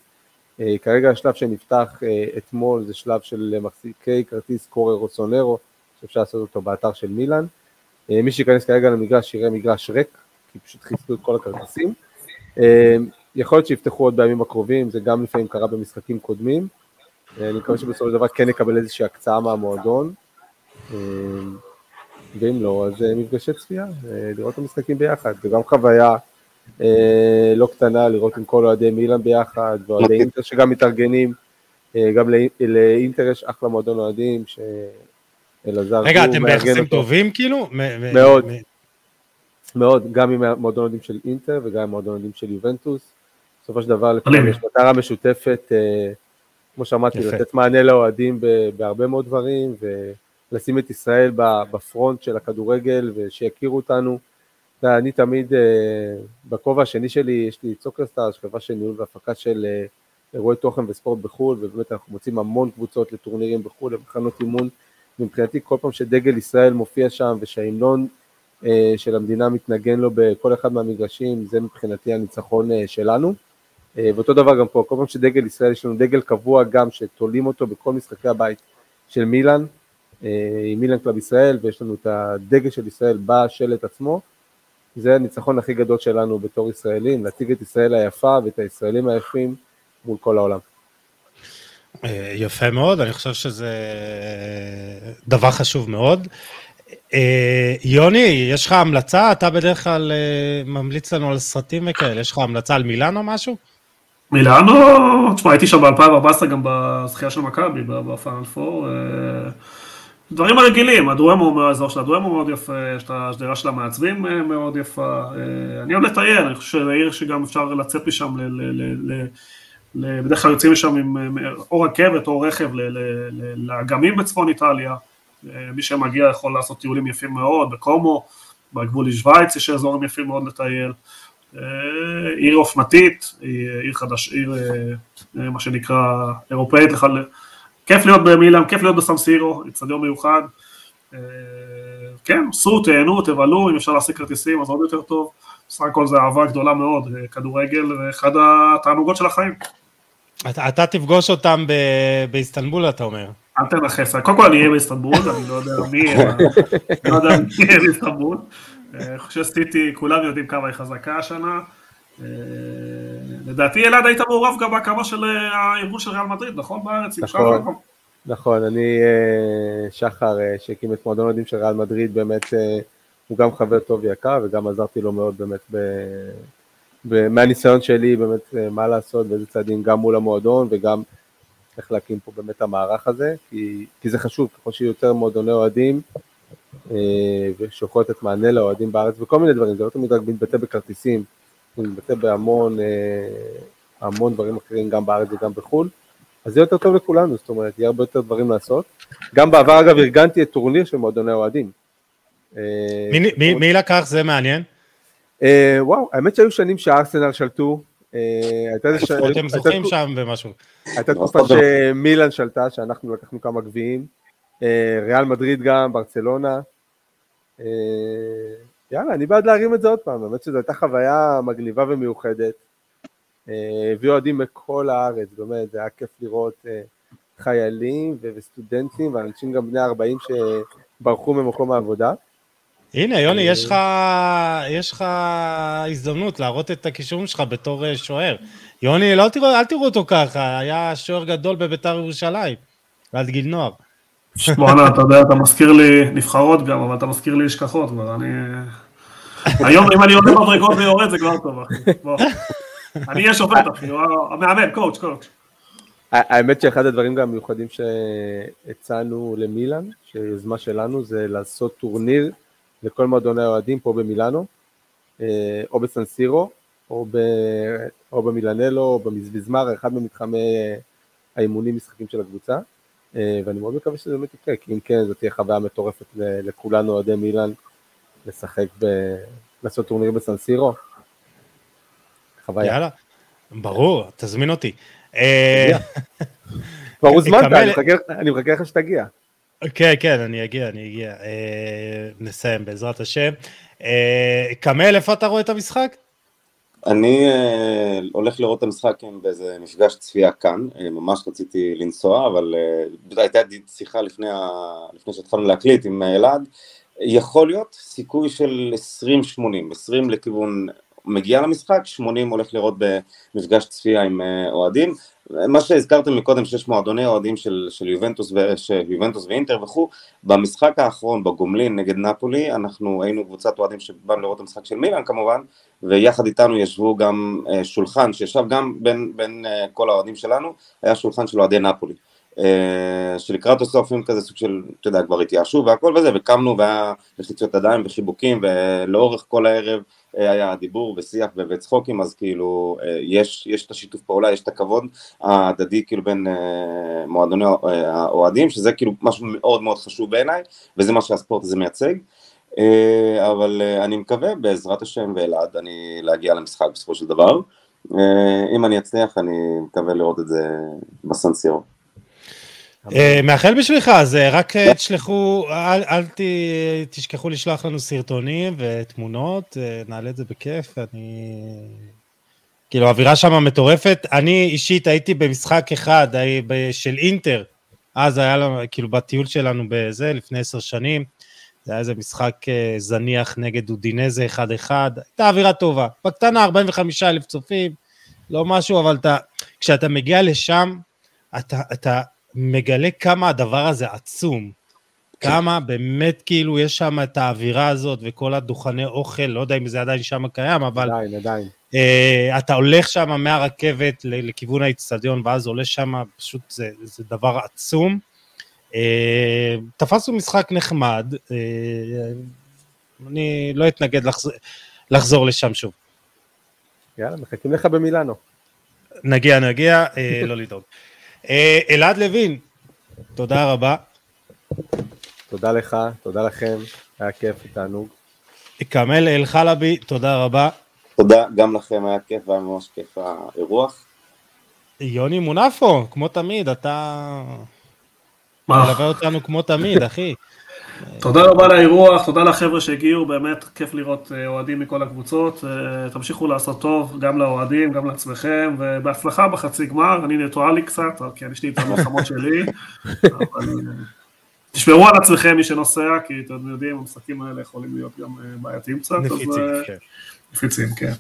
[SPEAKER 3] אה, כרגע השלב שנפתח אה, אתמול זה שלב של מחזיקי כרטיס קורר או סונרו, שאפשר לעשות אותו באתר של מילן, אה, מי שייכנס כרגע למגרש יראה מגרש ריק, כי פשוט חיסלו את כל הכרטיסים, אה, יכול להיות שיפתחו עוד בימים הקרובים, זה גם לפעמים קרה במשחקים קודמים, אה, אני מקווה שבסופו של דבר כן נקבל איזושהי הקצאה מהמועדון, אה, ואם לא, אז אה, מפגשי צפייה, אה, לראות את המשחקים ביחד, וגם חוויה אה, לא קטנה לראות עם כל אוהדי מילאן ביחד, ואוהדי אינטר שגם מתארגנים, אה, גם לאינ- לאינטר יש אחלה מועדון אוהדים, שאלעזר
[SPEAKER 1] רגע, אתם ביחסים. טובים כאילו?
[SPEAKER 3] מאוד. מאוד, גם עם מועדון אוהדים של אינטר וגם עם מועדון אוהדים של יובנטוס. בסופו של דבר
[SPEAKER 2] מדהים.
[SPEAKER 3] יש מטרה משותפת, אה, כמו שאמרתי. לתת מענה לאוהדים בהרבה מאוד דברים, ולשים את ישראל ב front של הכדורגל ושיכירו אותנו. אני תמיד, אה, בכובע השני שלי, יש לי צוקרסטארס, חברה של ניהול והפקה של אה, אירועי תוכן וספורט בחו"ל, ובאמת אנחנו מוציאים המון קבוצות לטורנירים בחו"ל, למחנות אימון. מבחינתי, כל פעם שדגל ישראל מופיע שם ושההמנון אה, של המדינה מתנגן לו בכל אחד מהמגרשים, זה מבחינתי הניצחון אה, שלנו. אה, ואותו דבר גם פה, כל פעם שדגל ישראל, יש לנו דגל קבוע גם שתולים אותו בכל משחקי הבית של מילאן, אה, עם מילאן קלאב ישראל, ויש לנו את הדגל של ישראל בשלט עצמו. זה הניצחון הכי גדול שלנו בתור ישראלים, להציג את ישראל היפה ואת הישראלים היפים מול כל העולם.
[SPEAKER 1] אה, יפה מאוד, אני חושב שזה דבר חשוב מאוד. אה, יוני, יש לך המלצה? אתה בדרך כלל ממליץ לנו על סרטים וכאלה, יש לך המלצה על מילאן או משהו?
[SPEAKER 2] מילאנו, תשמע, הייתי שם ב-2014 גם בזכייה של מכבי, בפאנל 4. דברים הרגילים, הדואמו מהאזור של הדואמו מאוד יפה, יש את השדרה של המעצבים מאוד יפה. אני אוהב לטייל, אני חושב שזה עיר שגם אפשר לצאת משם, בדרך כלל יוצאים משם עם או רכבת או רכב לאגמים בצפון איטליה. מי שמגיע יכול לעשות טיולים יפים מאוד, בקומו, בגבול לשוויץ יש אזורים יפים מאוד לטייל. אה, עיר אופנתית, עיר חדש, עיר אה, מה שנקרא אירופאית, כיף להיות במילאן, כיף להיות בסמסירו, אצטדיון מיוחד. אה, כן, סעו, תהנו, תבלו, אם אפשר להשיג כרטיסים אז עוד יותר טוב. בסך הכל זו אהבה גדולה מאוד, כדורגל ואחד התענוגות של החיים.
[SPEAKER 1] אתה, אתה תפגוש אותם באיסטנבול, אתה אומר.
[SPEAKER 2] אל תנכס, קודם כל אני אהיה באיסטנבול, אני לא יודע מי לא יודע מי יהיה באיסטנבול. אני חושב שסיטי, כולם יודעים כמה היא חזקה השנה. אה, לדעתי אלעד היית מעורב גם בהקמה של אה, הארגון של ריאל מדריד, נכון בארץ?
[SPEAKER 3] נכון, נכון, אני אה, שחר שהקים את מועדון אוהדים של ריאל מדריד, באמת הוא גם חבר טוב ויקר וגם עזרתי לו מאוד באמת מהניסיון שלי באמת מה לעשות ואיזה צעדים גם מול המועדון וגם איך להקים פה באמת המערך הזה, כי, כי זה חשוב, ככל שיהיו יותר מועדוני אוהדים, ושיכול לתת מענה לאוהדים בארץ וכל מיני דברים, זה לא תמיד רק מתבטא בכרטיסים, זה מתבטא בהמון אה, המון דברים אחרים גם בארץ וגם בחו"ל, אז זה יותר טוב לכולנו, זאת אומרת, יהיה הרבה יותר דברים לעשות. גם בעבר אגב ארגנתי את טורניר של מועדוני אוהדים.
[SPEAKER 1] אה, מי, מי, מי לקח? זה מעניין.
[SPEAKER 3] אה, וואו, האמת שהיו שנים שארסנל שלטו,
[SPEAKER 1] אה, אתם זוכים שם במשהו.
[SPEAKER 3] הייתה תקופה שמילן שלטה, שאנחנו לקחנו כמה גביעים, ריאל מדריד גם, ברצלונה. אה, יאללה, אני בעד להרים את זה עוד פעם, באמת שזו הייתה חוויה מגניבה ומיוחדת. הביאו אוהדים מכל הארץ, באמת, זה היה כיף לראות חיילים וסטודנטים ואנשים גם בני 40 שברחו ממקום העבודה.
[SPEAKER 1] הנה, יוני, יש לך, יש לך הזדמנות להראות את הכישורים שלך בתור אה, שוער. יוני, לא תראו, אל תראו אותו ככה, היה שוער גדול בביתר ירושלים, עד גיל נוער.
[SPEAKER 2] בואנה, אתה יודע, אתה מזכיר לי נבחרות גם, אבל אתה מזכיר לי נשכחות כבר, אני... היום אם אני עולה מדרגות ויורד זה כבר טוב, אחי. אני אהיה שופט, אחי, המאמן, coach, coach.
[SPEAKER 3] האמת שאחד הדברים גם מיוחדים שהצענו למילן, שיוזמה שלנו, זה לעשות טורניר לכל מועדוני האוהדים פה במילאנו, אה, או בסנסירו, או, ב, או במילנלו, או במזמזמר, אחד ממתחמי אה, האימונים משחקים של הקבוצה, אה, ואני מאוד מקווה שזה באמת יקרה, כי אם כן, זו תהיה חוויה מטורפת לכולנו אוהדי מילאן, לשחק, ב... לעשות טורניר בסנסירו.
[SPEAKER 1] חוויה. יאללה, ברור, תזמין אותי.
[SPEAKER 3] כבר הוזמנת, אני מחכה לך שתגיע.
[SPEAKER 1] כן, כן, אני אגיע, אני אגיע. אה, נסיים בעזרת השם. אה, קמל, איפה אתה רואה את המשחק?
[SPEAKER 4] אני אה, הולך לראות את המשחק באיזה מפגש צפייה כאן, אה, ממש רציתי לנסוע, אבל אה, הייתה שיחה לפני, ה... לפני שהתחלנו להקליט עם אלעד, יכול להיות סיכוי של 20-80, 20 לכיוון מגיע למשחק, 80 הולך לראות במפגש צפייה עם אה, אוהדים. מה שהזכרתם מקודם שיש מועדוני אוהדים של, של יובנטוס, ו, של יובנטוס ואינטר וכו', במשחק האחרון בגומלין נגד נפולי, אנחנו היינו קבוצת אוהדים שבאנו לראות את המשחק של מילאן כמובן, ויחד איתנו ישבו גם uh, שולחן שישב גם בין, בין כל האוהדים שלנו, היה שולחן של אוהדי נפולי. Uh, שלקראת הסוף הם כזה סוג של, אתה יודע, כבר התייאשו והכל וזה, וקמנו והיה לחיצות ידיים וחיבוקים, ולאורך כל הערב היה דיבור ושיח וצחוקים, אז כאילו יש, יש את השיתוף פעולה, יש את הכבוד ההדדי כאילו בין אה, מועדוני אה, האוהדים, שזה כאילו משהו מאוד מאוד חשוב בעיניי, וזה מה שהספורט הזה מייצג. אה, אבל אני מקווה בעזרת השם ואלעד אני להגיע למשחק בסופו של דבר. אם אני אצליח אני מקווה לראות את זה בסנסירו.
[SPEAKER 1] אה, מאחל בשבילך, אז אה, רק אה, תשלחו, אל, אל ת, תשכחו לשלוח לנו סרטונים ותמונות, נעלה את זה בכיף, אני... כאילו, האווירה שם מטורפת. אני אישית הייתי במשחק אחד של אינטר, אז היה לנו, כאילו, בטיול שלנו בזה, לפני עשר שנים, זה היה איזה משחק זניח נגד אודינזה 1-1, הייתה אווירה טובה. בקטנה, 45 אלף צופים, לא משהו, אבל אתה, כשאתה מגיע לשם, אתה, אתה מגלה כמה הדבר הזה עצום. כמה באמת כאילו יש שם את האווירה הזאת וכל הדוכני אוכל, לא יודע אם זה עדיין שם קיים, אבל
[SPEAKER 3] עדיין, עדיין.
[SPEAKER 1] אה, אתה הולך שם מהרכבת לכיוון האיצטדיון ואז עולה שם, פשוט זה, זה דבר עצום. אה, תפסנו משחק נחמד, אה, אני לא אתנגד לחזור, לחזור לשם שוב.
[SPEAKER 3] יאללה, מחכים לך במילאנו.
[SPEAKER 1] נגיע, נגיע, לא לדאוג. אה, אלעד לוין, תודה רבה.
[SPEAKER 3] תודה לך, תודה לכם, היה כיף, תענוג.
[SPEAKER 1] כרמל אלחלבי, תודה רבה.
[SPEAKER 4] תודה גם לכם, היה כיף והיה ממש כיף האירוח.
[SPEAKER 1] יוני מונפו, כמו תמיד, אתה
[SPEAKER 2] מה?
[SPEAKER 1] מלווה אותנו כמו תמיד, אחי.
[SPEAKER 2] תודה רבה על האירוח, תודה לחבר'ה שהגיעו, באמת כיף לראות אה, אוהדים מכל הקבוצות. אה, תמשיכו לעשות טוב, גם לאוהדים, גם לעצמכם, ובהצלחה בחצי גמר. אני ניטרלי קצת, כי יש לי את המלחמות שלי. אבל, אה, תשמרו על עצמכם מי שנוסע, כי אתם יודעים, המשחקים האלה יכולים להיות גם בעייתיים קצת.
[SPEAKER 1] נפיצים, כן.
[SPEAKER 2] נפיצים, כן.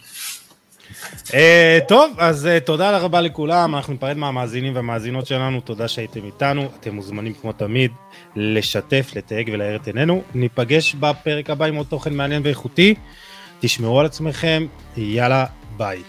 [SPEAKER 1] אה, טוב, אז אה, תודה רבה לכולם, אנחנו ניפרד מהמאזינים והמאזינות שלנו, תודה שהייתם איתנו, אתם מוזמנים כמו תמיד לשתף, לתייג ולהאיר את עינינו. ניפגש בפרק הבא עם עוד תוכן מעניין ואיכותי, תשמרו על עצמכם, יאללה, ביי.